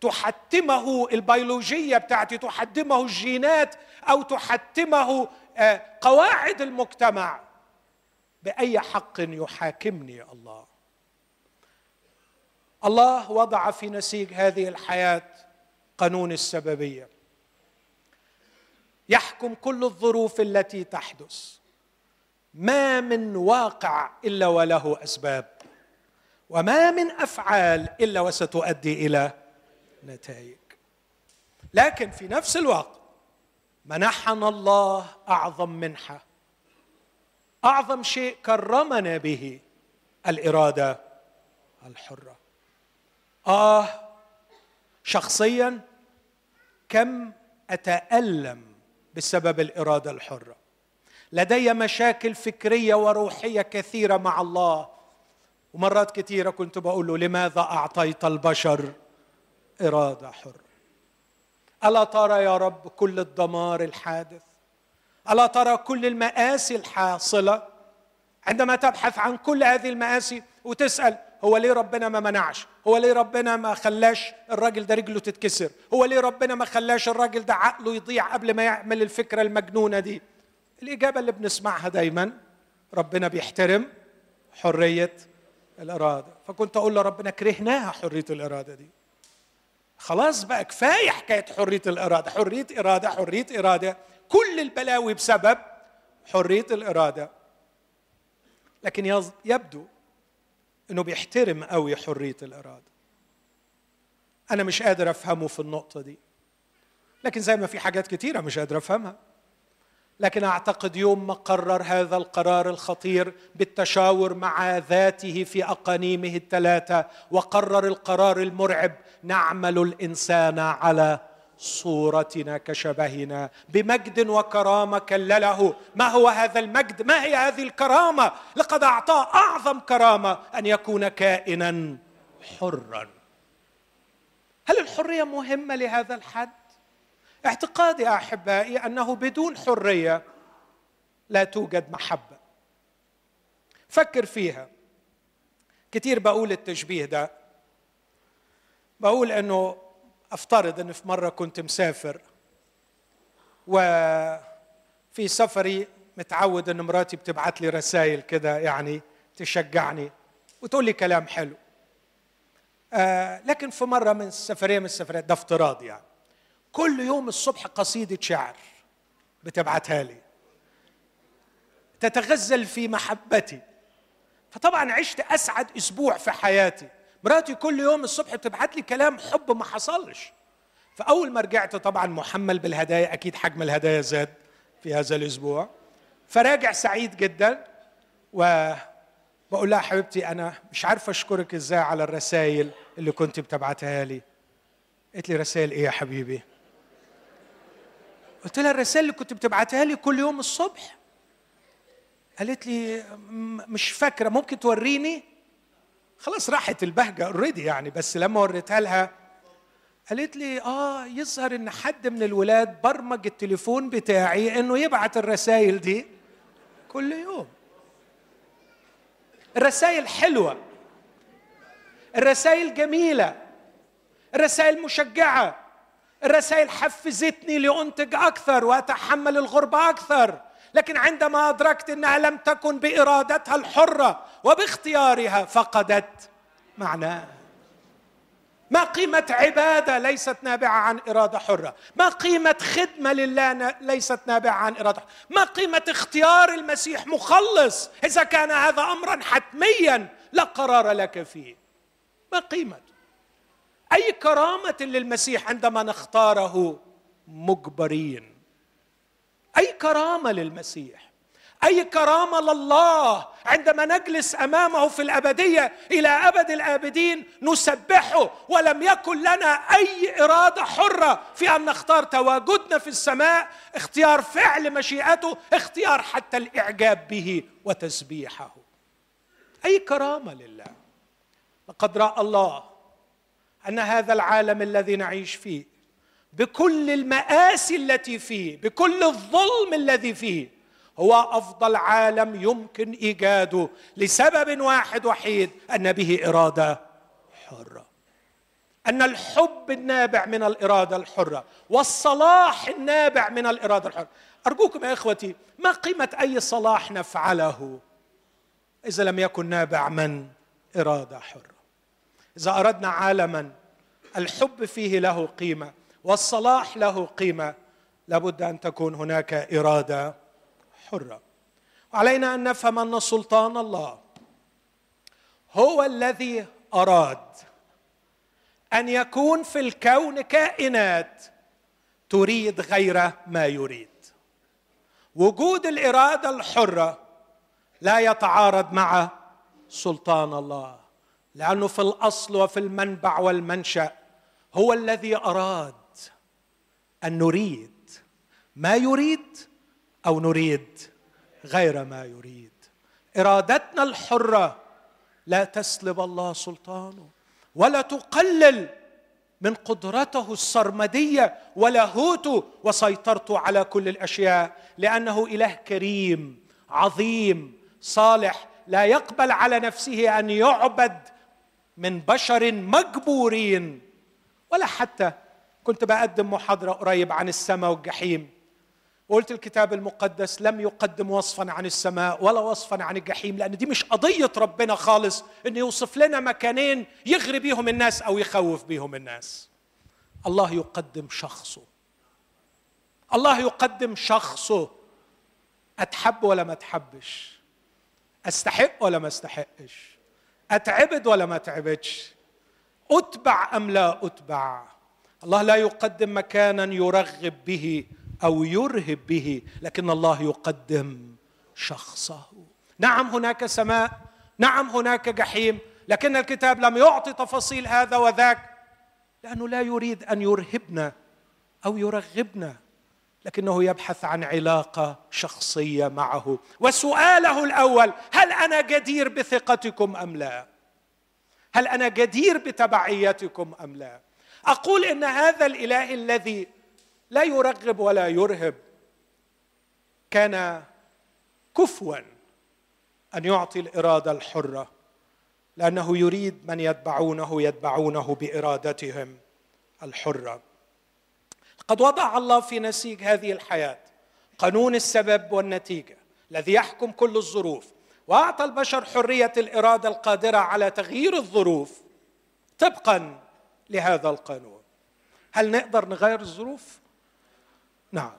تحتمه البيولوجية بتاعتي تحتمه الجينات أو تحتمه قواعد المجتمع بأي حق يحاكمني الله. الله وضع في نسيج هذه الحياة قانون السببية. يحكم كل الظروف التي تحدث. ما من واقع إلا وله أسباب وما من أفعال إلا وستؤدي إلى نتائج. لكن في نفس الوقت منحنا الله أعظم منحة. أعظم شيء كرمنا به الإرادة الحرة. آه شخصيا كم أتألم بسبب الإرادة الحرة. لدي مشاكل فكرية وروحية كثيرة مع الله. ومرات كثيرة كنت بقول له لماذا أعطيت البشر إرادة حرة؟ ألا ترى يا رب كل الدمار الحادث؟ ألا ترى كل المآسي الحاصلة؟ عندما تبحث عن كل هذه المآسي وتسأل هو ليه ربنا ما منعش؟ هو ليه ربنا ما خلاش الراجل ده رجله تتكسر؟ هو ليه ربنا ما خلاش الراجل ده عقله يضيع قبل ما يعمل الفكرة المجنونة دي؟ الإجابة اللي بنسمعها دايما ربنا بيحترم حرية الإرادة. فكنت أقول لربنا كرهناها حرية الإرادة دي. خلاص بقى كفاية حكاية حرية الإرادة. حرية إرادة حرية إرادة. كل البلاوي بسبب حرية الإرادة. لكن يبدو إنه بيحترم قوي حرية الإرادة. أنا مش قادر أفهمه في النقطة دي. لكن زي ما في حاجات كتيرة مش قادر أفهمها. لكن أعتقد يوم ما قرر هذا القرار الخطير بالتشاور مع ذاته في أقانيمه الثلاثة وقرر القرار المرعب نعمل الإنسان على صورتنا كشبهنا بمجد وكرامة كلله ما هو هذا المجد؟ ما هي هذه الكرامة؟ لقد اعطاه أعظم كرامة أن يكون كائنا حرا. هل الحرية مهمة لهذا الحد؟ اعتقادي أحبائي أنه بدون حرية لا توجد محبة. فكر فيها. كثير بقول التشبيه ده. بقول إنه أفترض إن في مرة كنت مسافر وفي سفري متعود إن مراتي بتبعت لي رسائل كده يعني تشجعني وتقول لي كلام حلو. آه لكن في مرة من السفرية من السفريات ده افتراض يعني. كل يوم الصبح قصيدة شعر بتبعتها لي. تتغزل في محبتي. فطبعا عشت أسعد أسبوع في حياتي. مراتي كل يوم الصبح بتبعت لي كلام حب ما حصلش. فأول ما رجعت طبعا محمل بالهدايا أكيد حجم الهدايا زاد في هذا الأسبوع. فراجع سعيد جدا و بقول لها حبيبتي أنا مش عارفة أشكرك إزاي على الرسائل اللي كنت بتبعتها لي. قالت لي رسائل إيه يا حبيبي؟ قلت لها الرسائل اللي كنت بتبعتها لي كل يوم الصبح. قالت لي مش فاكرة ممكن توريني؟ خلاص راحت البهجة اوريدي يعني بس لما وريتها لها قالت لي آه يظهر إن حد من الولاد برمج التليفون بتاعي إنه يبعت الرسائل دي كل يوم. الرسائل حلوة الرسائل جميلة الرسائل مشجعة. الرسائل حفزتني لأنتج أكثر وأتحمل الغربة أكثر. لكن عندما أدركت أنها لم تكن بإرادتها الحرة وباختيارها فقدت معناها ما قيمة عبادة ليست نابعة عن إرادة حرة. ما قيمة خدمة لله ليست نابعة عن إرادة حرة. ما قيمة اختيار المسيح مخلص. إذا كان هذا أمرا حتميا لا قرار لك فيه. ما قيمة؟ أي كرامة للمسيح عندما نختاره مجبرين. أي كرامة للمسيح. أي كرامة لله عندما نجلس أمامه في الأبدية إلى أبد الآبدين نسبحه ولم يكن لنا أي إرادة حرة في أن نختار تواجدنا في السماء اختيار فعل مشيئته اختيار حتى الإعجاب به وتسبيحه. أي كرامة لله. لقد رأى الله أن هذا العالم الذي نعيش فيه بكل المآسي التي فيه بكل الظلم الذي فيه هو أفضل عالم يمكن إيجاده لسبب واحد وحيد أن به إرادة حرة. أن الحب النابع من الإرادة الحرة والصلاح النابع من الإرادة الحرة. أرجوكم يا إخوتي ما قيمة أي صلاح نفعله إذا لم يكن نابع من إرادة حرة؟ إذا أردنا عالما الحب فيه له قيمة والصلاح له قيمة لابد أن تكون هناك إرادة حرة. وعلينا أن نفهم أن سلطان الله هو الذي أراد أن يكون في الكون كائنات تريد غير ما يريد. وجود الإرادة الحرة لا يتعارض مع سلطان الله. لأنه في الأصل وفي المنبع والمنشأ هو الذي أراد أن نريد ما يريد أو نريد غير ما يريد. إرادتنا الحرة لا تسلب الله سلطانه ولا تقلل من قدرته السرمدية ولاهوته وسيطرته على كل الأشياء لأنه إله كريم عظيم صالح لا يقبل على نفسه أن يعبد من بشر مجبورين. ولا حتى كنت بقدم محاضرة قريب عن السماء والجحيم. وقلت الكتاب المقدس لم يقدم وصفا عن السماء ولا وصفا عن الجحيم لأن دي مش قضية ربنا خالص إنه يوصف لنا مكانين يغري بيهم الناس أو يخوف بيهم الناس. الله يقدم شخصه. الله يقدم شخصه. أتحب ولا ما اتحبش أستحق ولا ما أستحقش؟ أتعبد ولا ما أتعبدش؟ أتبع أم لا أتبع؟ الله لا يقدم مكانا يرغب به أو يرهب به لكن الله يقدم شخصه. نعم هناك سماء نعم هناك جحيم لكن الكتاب لم يعطي تفاصيل هذا وذاك لأنه لا يريد أن يرهبنا أو يرغبنا. لكنه يبحث عن علاقة شخصية معه. وسؤاله الأول هل أنا جدير بثقتكم أم لا؟ هل أنا جدير بتبعيتكم أم لا؟ أقول إن هذا الإله الذي لا يرغب ولا يرهب كان كفوا أن يعطي الإرادة الحرة لأنه يريد من يتبعونه يتبعونه بإرادتهم الحرة. قد وضع الله في نسيج هذه الحياة. قانون السبب والنتيجة الذي يحكم كل الظروف. وأعطى البشر حرية الإرادة القادرة على تغيير الظروف طبقا لهذا القانون. هل نقدر نغير الظروف؟ نعم.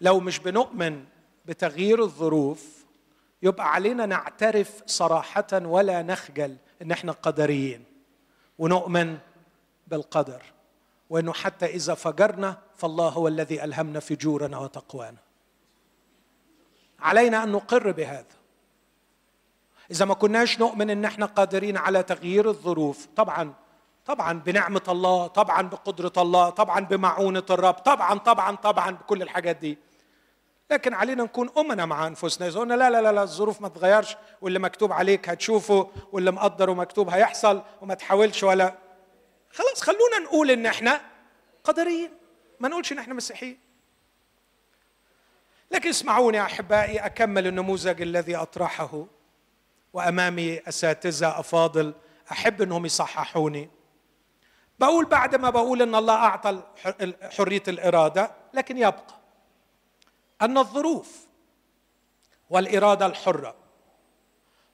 لو مش بنؤمن بتغيير الظروف يبقى علينا نعترف صراحة ولا نخجل إن إحنا قدريين ونؤمن بالقدر. وإنه حتى إذا فجرنا فالله هو الذي ألهمنا فجورنا وتقوانا. علينا أن نقر بهذا. إذا ما كناش نؤمن إن إحنا قادرين على تغيير الظروف طبعا طبعا بنعمة الله طبعا بقدرة الله طبعا بمعونة الرب طبعا طبعا طبعا بكل الحاجات دي. لكن علينا نكون أمنا مع أنفسنا. إذا قلنا لا لا لا, الظروف ما تغيرش واللي مكتوب عليك هتشوفه واللي مقدر ومكتوب هيحصل وما تحاولش ولا خلاص خلونا نقول إن إحنا قدريين. ما نقولش إن إحنا مسيحيين. لكن اسمعوني يا أحبائي أكمل النموذج الذي أطرحه. وأمامي أساتذة أفاضل أحب أنهم يصححوني. بقول بعد ما بقول إن الله أعطى حرية الإرادة لكن يبقى. أن الظروف والإرادة الحرة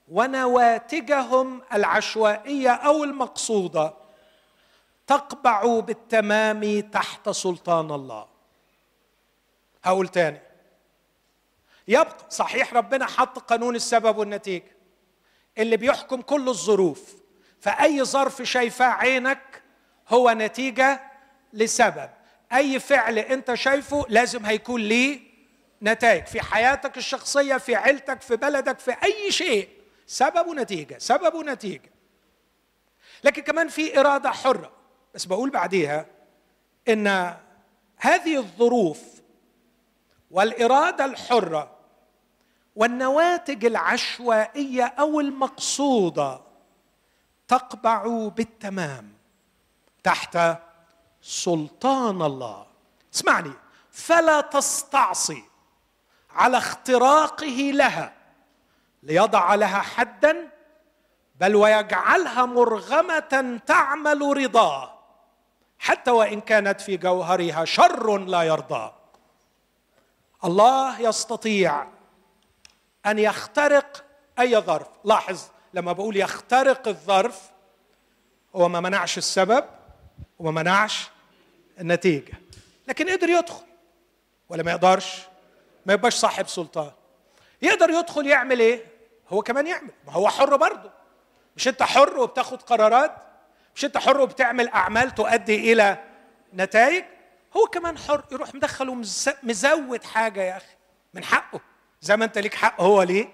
ونواتجهم العشوائية أو المقصودة تقبع بالتمام تحت سلطان الله. هقول تاني. يبقى صحيح ربنا حط قانون السبب والنتيجة. اللي بيحكم كل الظروف. فأي ظرف شايفاه عينك هو نتيجة لسبب. أي فعل أنت شايفه لازم هيكون ليه نتائج. في حياتك الشخصية في عيلتك في بلدك في أي شيء. سبب ونتيجة سبب ونتيجة. لكن كمان في إرادة حرة. بس بقول بعديها إن هذه الظروف والإرادة الحرة والنواتج العشوائية أو المقصودة تقبع بالتمام تحت سلطان الله. اسمعني فلا تستعصي على اختراقه لها ليضع لها حدا بل ويجعلها مرغمة تعمل رضاه. حتى وإن كانت في جوهرها شر لا يرضى. الله يستطيع أن يخترق أي ظرف. لاحظ لما بقول يخترق الظرف هو ما منعش السبب وما منعش النتيجة. لكن قدر يدخل ولا ما يقدرش؟ ما يبقاش صاحب سلطان. يقدر يدخل يعمل إيه؟ هو كمان يعمل. ما هو حر برضه. مش أنت حر وبتاخد قرارات؟ مش انت حر وبتعمل أعمال تؤدي إلى نتائج؟ هو كمان حر يروح مدخل مزود حاجة يا أخي من حقه. زي ما انت ليك حق هو ليه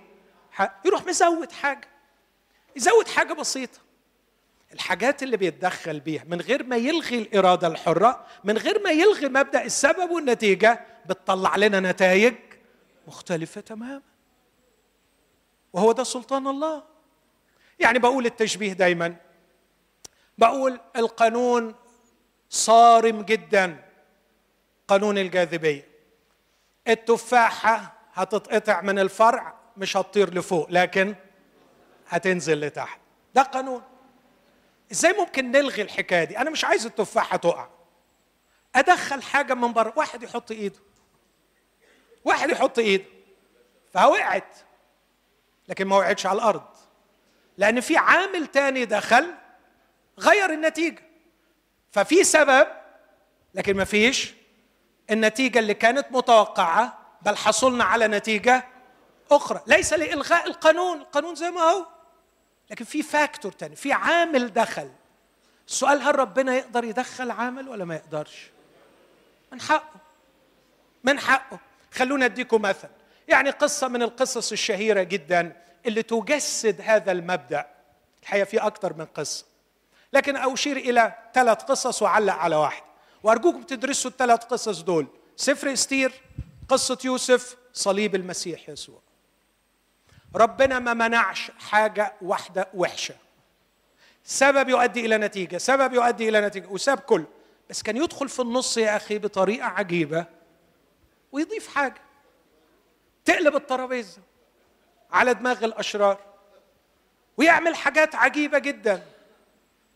حق. يروح مزود حاجة. يزود حاجة بسيطة. الحاجات اللي بيتدخل بيها من غير ما يلغي الإرادة الحرة من غير ما يلغي مبدأ السبب والنتيجة بتطلع لنا نتائج مختلفة تماما. وهو ده سلطان الله. يعني بقول التشبيه دايما. بقول القانون صارم جدا قانون الجاذبية. التفاحة هتتقطع من الفرع مش هتطير لفوق لكن هتنزل لتحت. ده قانون. إزاي ممكن نلغي الحكاية دي؟ أنا مش عايز التفاحة تقع. أدخل حاجة من بره واحد يحط إيده. واحد يحط إيده. فوقعت لكن ما وقعتش على الأرض. لأن في عامل تاني دخل غير النتيجة. ففي سبب لكن ما فيش النتيجة اللي كانت متوقعة بل حصلنا على نتيجة أخرى. ليس لإلغاء القانون القانون زي ما هو. لكن في فاكتور تاني في عامل دخل. السؤال هل ربنا يقدر يدخل عامل ولا ما يقدرش؟ من حقه. من حقه. خلونا أديكم مثل. يعني قصة من القصص الشهيرة جدا اللي تجسد هذا المبدأ. الحقيقة في أكثر من قصة. لكن أشير إلى ثلاث قصص واعلق على واحد. وارجوكم تدرسوا الثلاث قصص دول. سفر إستير قصة يوسف صليب المسيح يسوع. ربنا ما منعش حاجة واحدة وحشة. سبب يؤدي إلى نتيجة سبب يؤدي إلى نتيجة وساب كله بس كان يدخل في النص يا أخي بطريقة عجيبة ويضيف حاجة. تقلب الترابيزة على دماغ الأشرار ويعمل حاجات عجيبة جدا.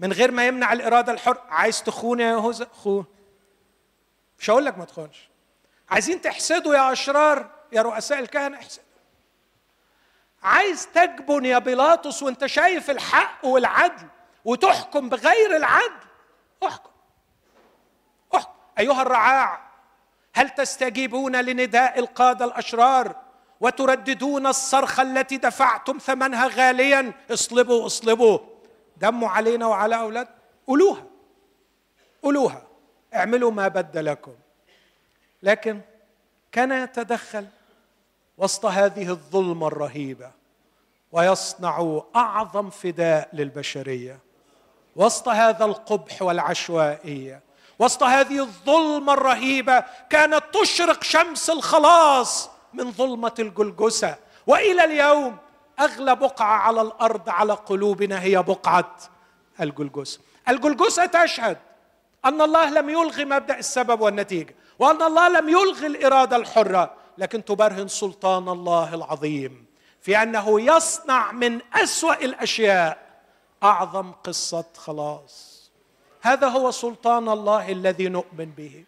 من غير ما يمنع الإرادة الحره عايز تخون يا يهوذا خون مش هقول لك ما تخونش. عايزين تحسدوا يا أشرار يا رؤساء الكهنة احسدوا. عايز تجبن يا بيلاطس وانت شايف الحق والعدل وتحكم بغير العدل. احكم. احكم. أيها الرعاع هل تستجيبون لنداء القادة الأشرار وترددون الصرخه التي دفعتم ثمنها غاليا؟ اصلبوا اصلبوا. دموا علينا وعلى أولاد. قولوها. قولوها. اعملوا ما بد لكم لكن كان يتدخل وسط هذه الظلمة الرهيبة ويصنع أعظم فداء للبشرية. وسط هذا القبح والعشوائية. وسط هذه الظلمة الرهيبة كانت تشرق شمس الخلاص من ظلمة الجلجسه وإلى اليوم أغلى بقعة على الأرض على قلوبنا هي بقعة الجلجسه الجلجسه تشهد أن الله لم يلغي مبدأ السبب والنتيجة وأن الله لم يلغي الإرادة الحرة لكن تبرهن سلطان الله العظيم في أنه يصنع من أسوأ الأشياء أعظم قصة خلاص. هذا هو سلطان الله الذي نؤمن به.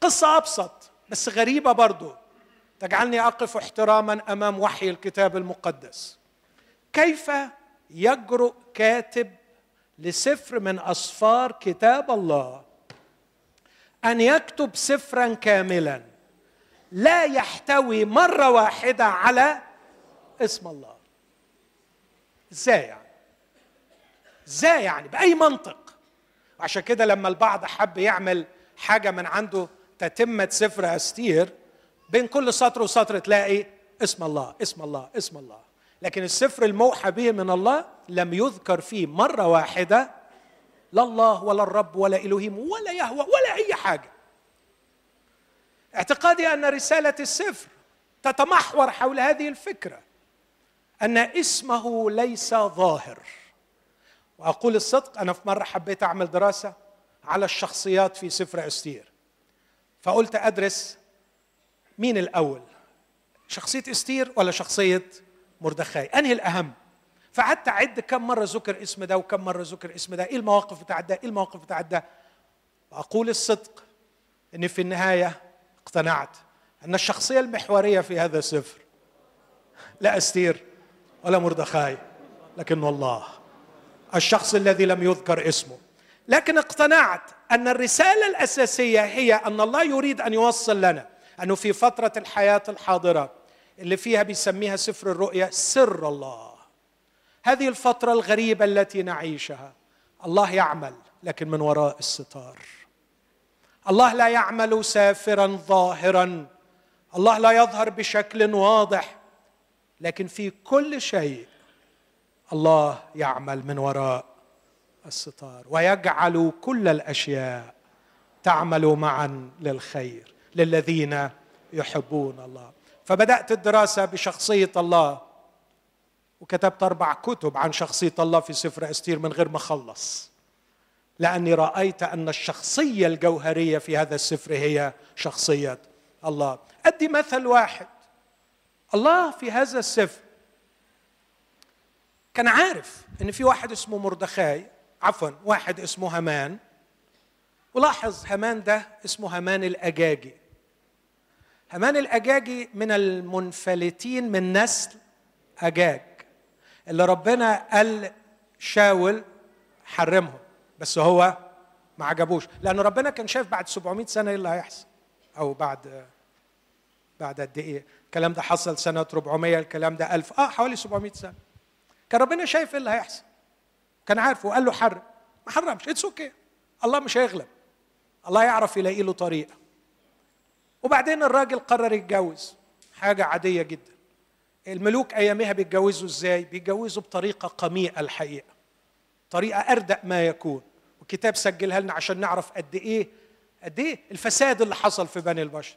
قصة أبسط بس غريبة برضو. تجعلني أقف احتراما أمام وحي الكتاب المقدس. كيف يجرؤ كاتب لسفر من اسفار كتاب الله أن يكتب سفرا كاملا لا يحتوي مرة واحدة على اسم الله؟ إزاي يعني؟ إزاي يعني؟ بأي منطق؟ وعشان كده لما البعض حب يعمل حاجة من عنده تتمه سفر أستير بين كل سطر وسطر تلاقي اسم الله اسم الله اسم الله. لكن السفر الموحى به من الله لم يذكر فيه مرة واحدة لا الله ولا الرب ولا إلهيم ولا يهوى ولا أي حاجة. اعتقادي أن رسالة السفر تتمحور حول هذه الفكرة أن اسمه ليس ظاهر. وأقول الصدق أنا في مرة حبيت أعمل دراسة على الشخصيات في سفر أستير. فقلت أدرس مين الأول؟ شخصية إستير ولا شخصية مردخاي؟ أنهي الأهم؟ فقعدت أعد كم مرة ذكر اسم ده وكم مرة ذكر اسم ده. إيه المواقف بتاع ده؟ إيه المواقف بتاع ده؟ وأقول الصدق إن في النهاية اقتنعت أن الشخصية المحورية في هذا السفر لا إستير ولا مردخاي لكنه الله الشخص الذي لم يذكر اسمه. لكن اقتنعت أن الرسالة الأساسية هي أن الله يريد أن يوصل لنا أنه في فترة الحياة الحاضرة اللي فيها بيسميها سفر الرؤيا سر الله. هذه الفترة الغريبة التي نعيشها. الله يعمل لكن من وراء الستار. الله لا يعمل سافرا ظاهرا. الله لا يظهر بشكل واضح. لكن في كل شيء الله يعمل من وراء الستار ويجعل كل الأشياء تعمل معا للخير. للذين يحبون الله. فبدأت الدراسة بشخصية الله وكتبت أربع كتب عن شخصية الله في سفر أستير من غير ما أخلص لأني رأيت أن الشخصية الجوهرية في هذا السفر هي شخصية الله. أدي مثل واحد. الله في هذا السفر كان عارف إن في واحد اسمه مردخاي عفوا واحد اسمه همان ولاحظ همان ده اسمه همان الأجاجي. هامان الأجاجي من المنفلتين من نسل أجاج اللي ربنا قال شاول حرمهم بس هو ما عجبوش لأن ربنا كان شايف بعد 700 سنة إيه اللي هيحصل أو بعد بعد قد إيه الكلام ده حصل سنة 400 الكلام ده 1000 آه حوالي 700 سنة. كان ربنا شايف إيه اللي هيحصل كان عارف وقال له حرم ما حرمش it's okay الله مش هيغلب الله يعرف يلاقي له طريقة. وبعدين الراجل قرر يتجوز. حاجة عادية جدا. الملوك أيامها بيتجوزوا إزاي؟ بيتجوزوا بطريقة قميئة الحقيقة. طريقة أردأ ما يكون. والكتاب سجلها لنا عشان نعرف قد إيه قد إيه الفساد اللي حصل في بني البشر.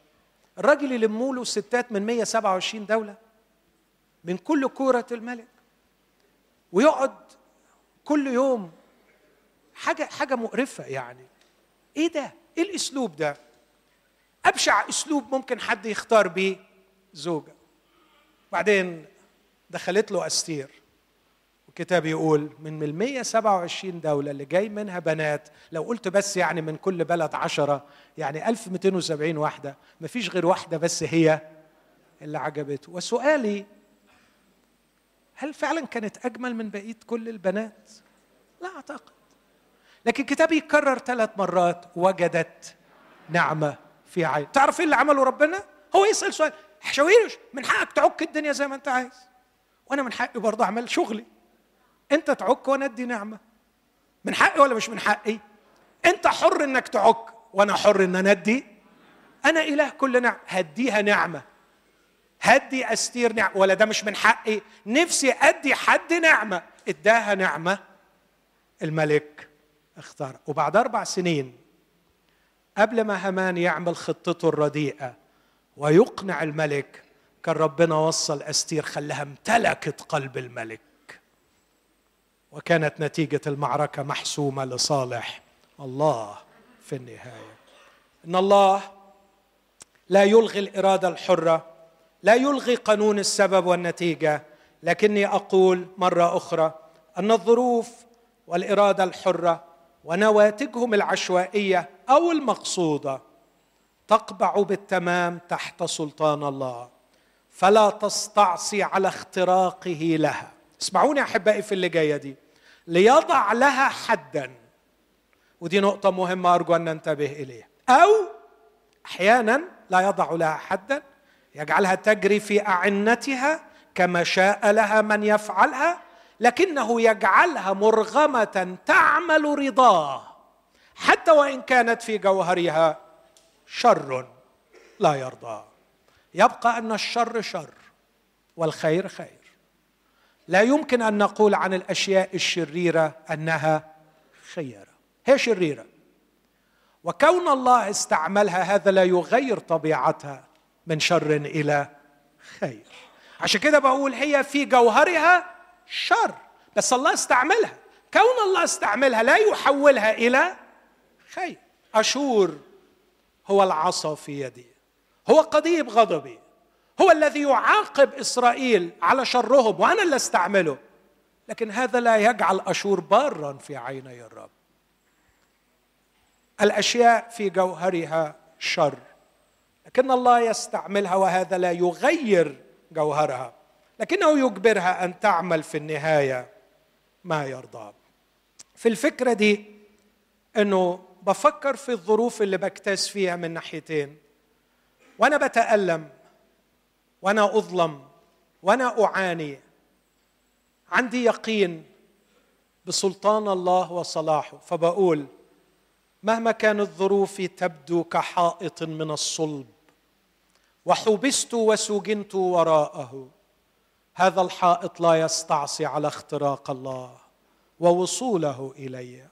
الراجل يلموا له ستات من 127 دولة من كل كورة الملك. ويقعد كل يوم. حاجة حاجة مقرفة يعني. إيه ده؟ إيه الأسلوب ده؟ أبشع أسلوب ممكن حد يختار بيه زوجة. بعدين دخلت له أستير الكتاب يقول من ال 127 دولة اللي جاي منها بنات لو قلت بس يعني من كل بلد عشرة يعني 1270 واحدة مفيش غير واحدة بس هي اللي عجبته. وسؤالي هل فعلا كانت أجمل من بقية كل البنات؟ لا أعتقد. لكن الكتاب يكرر ثلاث مرات وجدت نعمة. في عين. تعرف إيه اللي عمله ربنا؟ هو يسأل سؤال. حشاويرش من حقك تعك الدنيا زي ما أنت عايز. وأنا من حقي برضه أعمل شغلي. أنت تعك وأنا أدي نعمة. من حقي ولا مش من حقي؟ أنت حر إنك تعك وأنا حر إن أنا أدي. أنا إله كل نعم هديها نعمة. هدي أستير نعمة. ولا ده مش من حقي؟ نفسي أدي حد نعمة. إداها نعمة. الملك اختار. وبعد أربع سنين قبل ما همان يعمل خطته الرديئة ويقنع الملك كان ربنا وصل أستير خلاها امتلكت قلب الملك. وكانت نتيجة المعركة محسومة لصالح الله في النهاية. إن الله لا يلغي الإرادة الحرة لا يلغي قانون السبب والنتيجة لكني أقول مرة أخرى أن الظروف والإرادة الحرة ونواتجهم العشوائية أو المقصودة تقبع بالتمام تحت سلطان الله. فلا تستعصي على اختراقه لها. اسمعوني أحبائي في اللي جاية دي. ليضع لها حدا. ودي نقطة مهمة أرجو أن ننتبه إليها. أو أحيانا لا يضع لها حدا. يجعلها تجري في أعنتها كما شاء لها من يفعلها. لكنه يجعلها مرغمة تعمل رضاه حتى وإن كانت في جوهرها شر لا يرضى. يبقى أن الشر شر والخير خير. لا يمكن أن نقول عن الأشياء الشريرة أنها خيرة. هي شريرة. وكون الله استعملها هذا لا يغير طبيعتها من شر إلى خير. عشان كده بقول هي في جوهرها شر. بس الله استعملها. كون الله استعملها لا يحولها إلى خير. أشور هو العصا في يدي. هو قضيب غضبي. هو الذي يعاقب إسرائيل على شرهم وأنا اللي استعمله. لكن هذا لا يجعل أشور بارا في عيني الرب. الأشياء في جوهرها شر. لكن الله يستعملها وهذا لا يغير جوهرها. لكنه يجبرها أن تعمل في النهاية ما يرضى. في الفكرة دي إنه بفكر في الظروف اللي بكتاز فيها من ناحيتين. وأنا بتألم وأنا أظلم وأنا أعاني. عندي يقين بسلطان الله وصلاحه. فبقول مهما كانت ظروفي تبدو كحائط من الصلب وحبست وسجنت وراءه. هذا الحائط لا يستعصي على اختراق الله ووصوله إلي.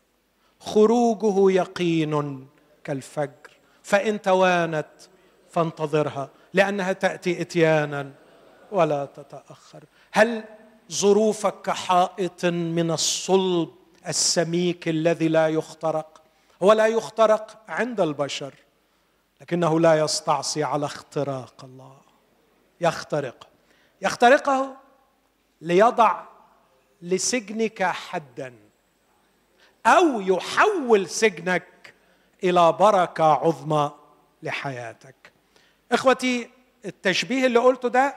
خروجه يقين كالفجر. فإن توانت فانتظرها لأنها تأتي إتيانا ولا تتأخر. هل ظروفك كحائط من الصلب السميك الذي لا يخترق؟ هو لا يخترق عند البشر لكنه لا يستعصي على اختراق الله. يخترق. يخترقه ليضع لسجنك حدا أو يحول سجنك إلى بركة عظمى لحياتك. إخوتي التشبيه اللي قلته ده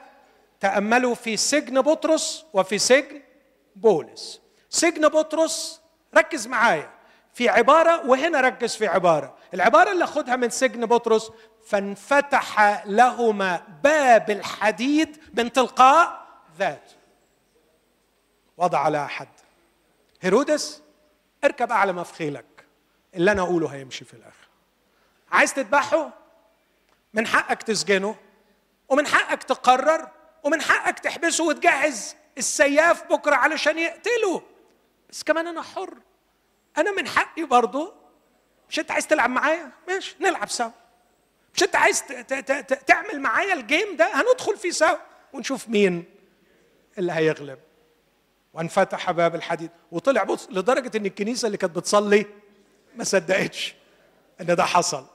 تأملوا في سجن بطرس وفي سجن بولس. سجن بطرس ركز معايا في عبارة وهنا ركز في عبارة. العبارة اللي خدها من سجن بطرس فانفتح لهما باب الحديد من تلقاء ذات. وضع على أحد. هيرودس اركب أعلى ما في خيلك اللي أنا أقوله هيمشي في الآخر. عايز تذبحه؟ من حقك تسجنه ومن حقك تقرر ومن حقك تحبسه وتجهز السياف بكرة علشان يقتله. بس كمان أنا حر. أنا من حقي برضه مش أنت عايز تلعب معايا؟ ماشي نلعب سوا. مش انت عايز تعمل معايا الجيم ده؟ هندخل فيه سوا ونشوف مين اللي هيغلب. وانفتح باب الحديد. وطلع بص لدرجة إن الكنيسة اللي كانت بتصلي ما صدقتش إن ده حصل.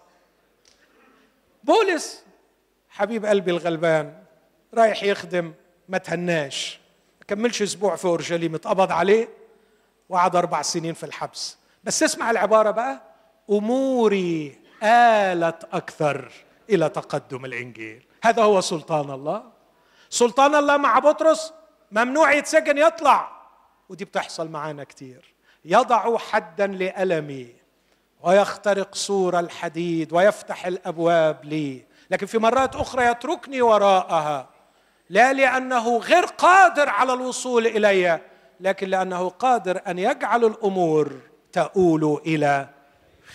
بولس حبيب قلبي الغلبان رايح يخدم ما تهناش. ما كملش أسبوع في أورشليم اتقبض عليه وقعد أربع سنين في الحبس. بس اسمع العبارة بقى. أموري آلت أكثر إلى تقدم الإنجيل. هذا هو سلطان الله. سلطان الله مع بطرس ممنوع يتسجن يطلع. ودي بتحصل معانا كتير. يضع حدا لألمي ويخترق سور الحديد ويفتح الأبواب لي. لكن في مرات أخرى يتركني وراءها. لا لأنه غير قادر على الوصول إلي لكن لأنه قادر أن يجعل الأمور تؤول إلى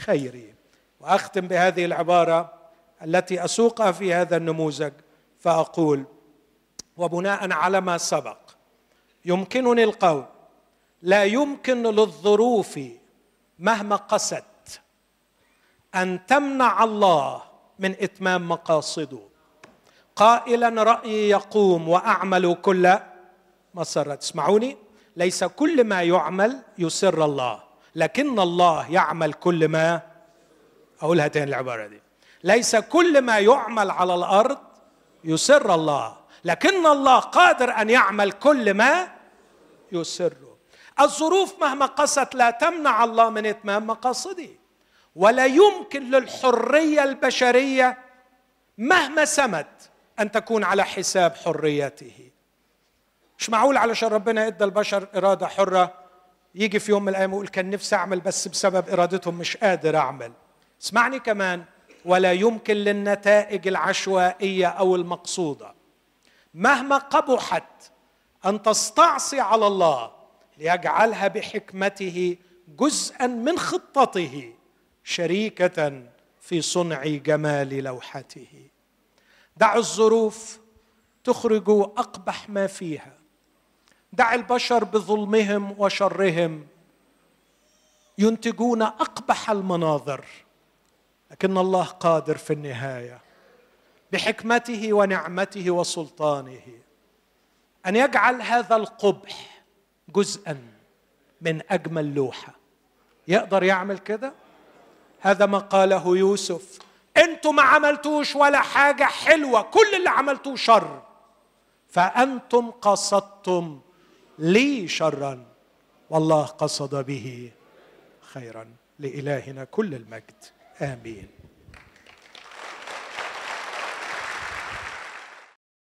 خيري. وأختم بهذه العبارة التي أسوقها في هذا النموذج فأقول وبناء على ما سبق يمكنني القول لا يمكن للظروف مهما قست أن تمنع الله من إتمام مقاصده. قائلا رأيي يقوم وأعمل كل مسرة. اسمعوني ليس كل ما يعمل يسر الله لكن الله يعمل كل ما أقولها تاني العبارة دي. ليس كل ما يعمل على الأرض يسر الله لكن الله قادر أن يعمل كل ما يسره. الظروف مهما قست لا تمنع الله من إتمام مقاصده ولا يمكن للحرية البشرية مهما سمت أن تكون على حساب حريته. مش معقول علشان ربنا ادى البشر إرادة حرة يجي في يوم من الأيام يقول كان نفسي أعمل بس بسبب إرادتهم مش قادر أعمل. اسمعني كمان ولا يمكن للنتائج العشوائية أو المقصودة. مهما قبحت أن تستعصي على الله ليجعلها بحكمته جزءا من خطته شريكة في صنع جمال لوحته. دع الظروف تخرج أقبح ما فيها. دع البشر بظلمهم وشرهم ينتجون أقبح المناظر. لكن الله قادر في النهاية بحكمته ونعمته وسلطانه أن يجعل هذا القبح جزءا من أجمل لوحة. يقدر يعمل كده؟ هذا ما قاله يوسف. أنتم ما عملتوش ولا حاجة حلوة كل اللي عملتوه شر. فأنتم قصدتم لي شرا والله قصد به خيرا لإلهنا كل المجد. امين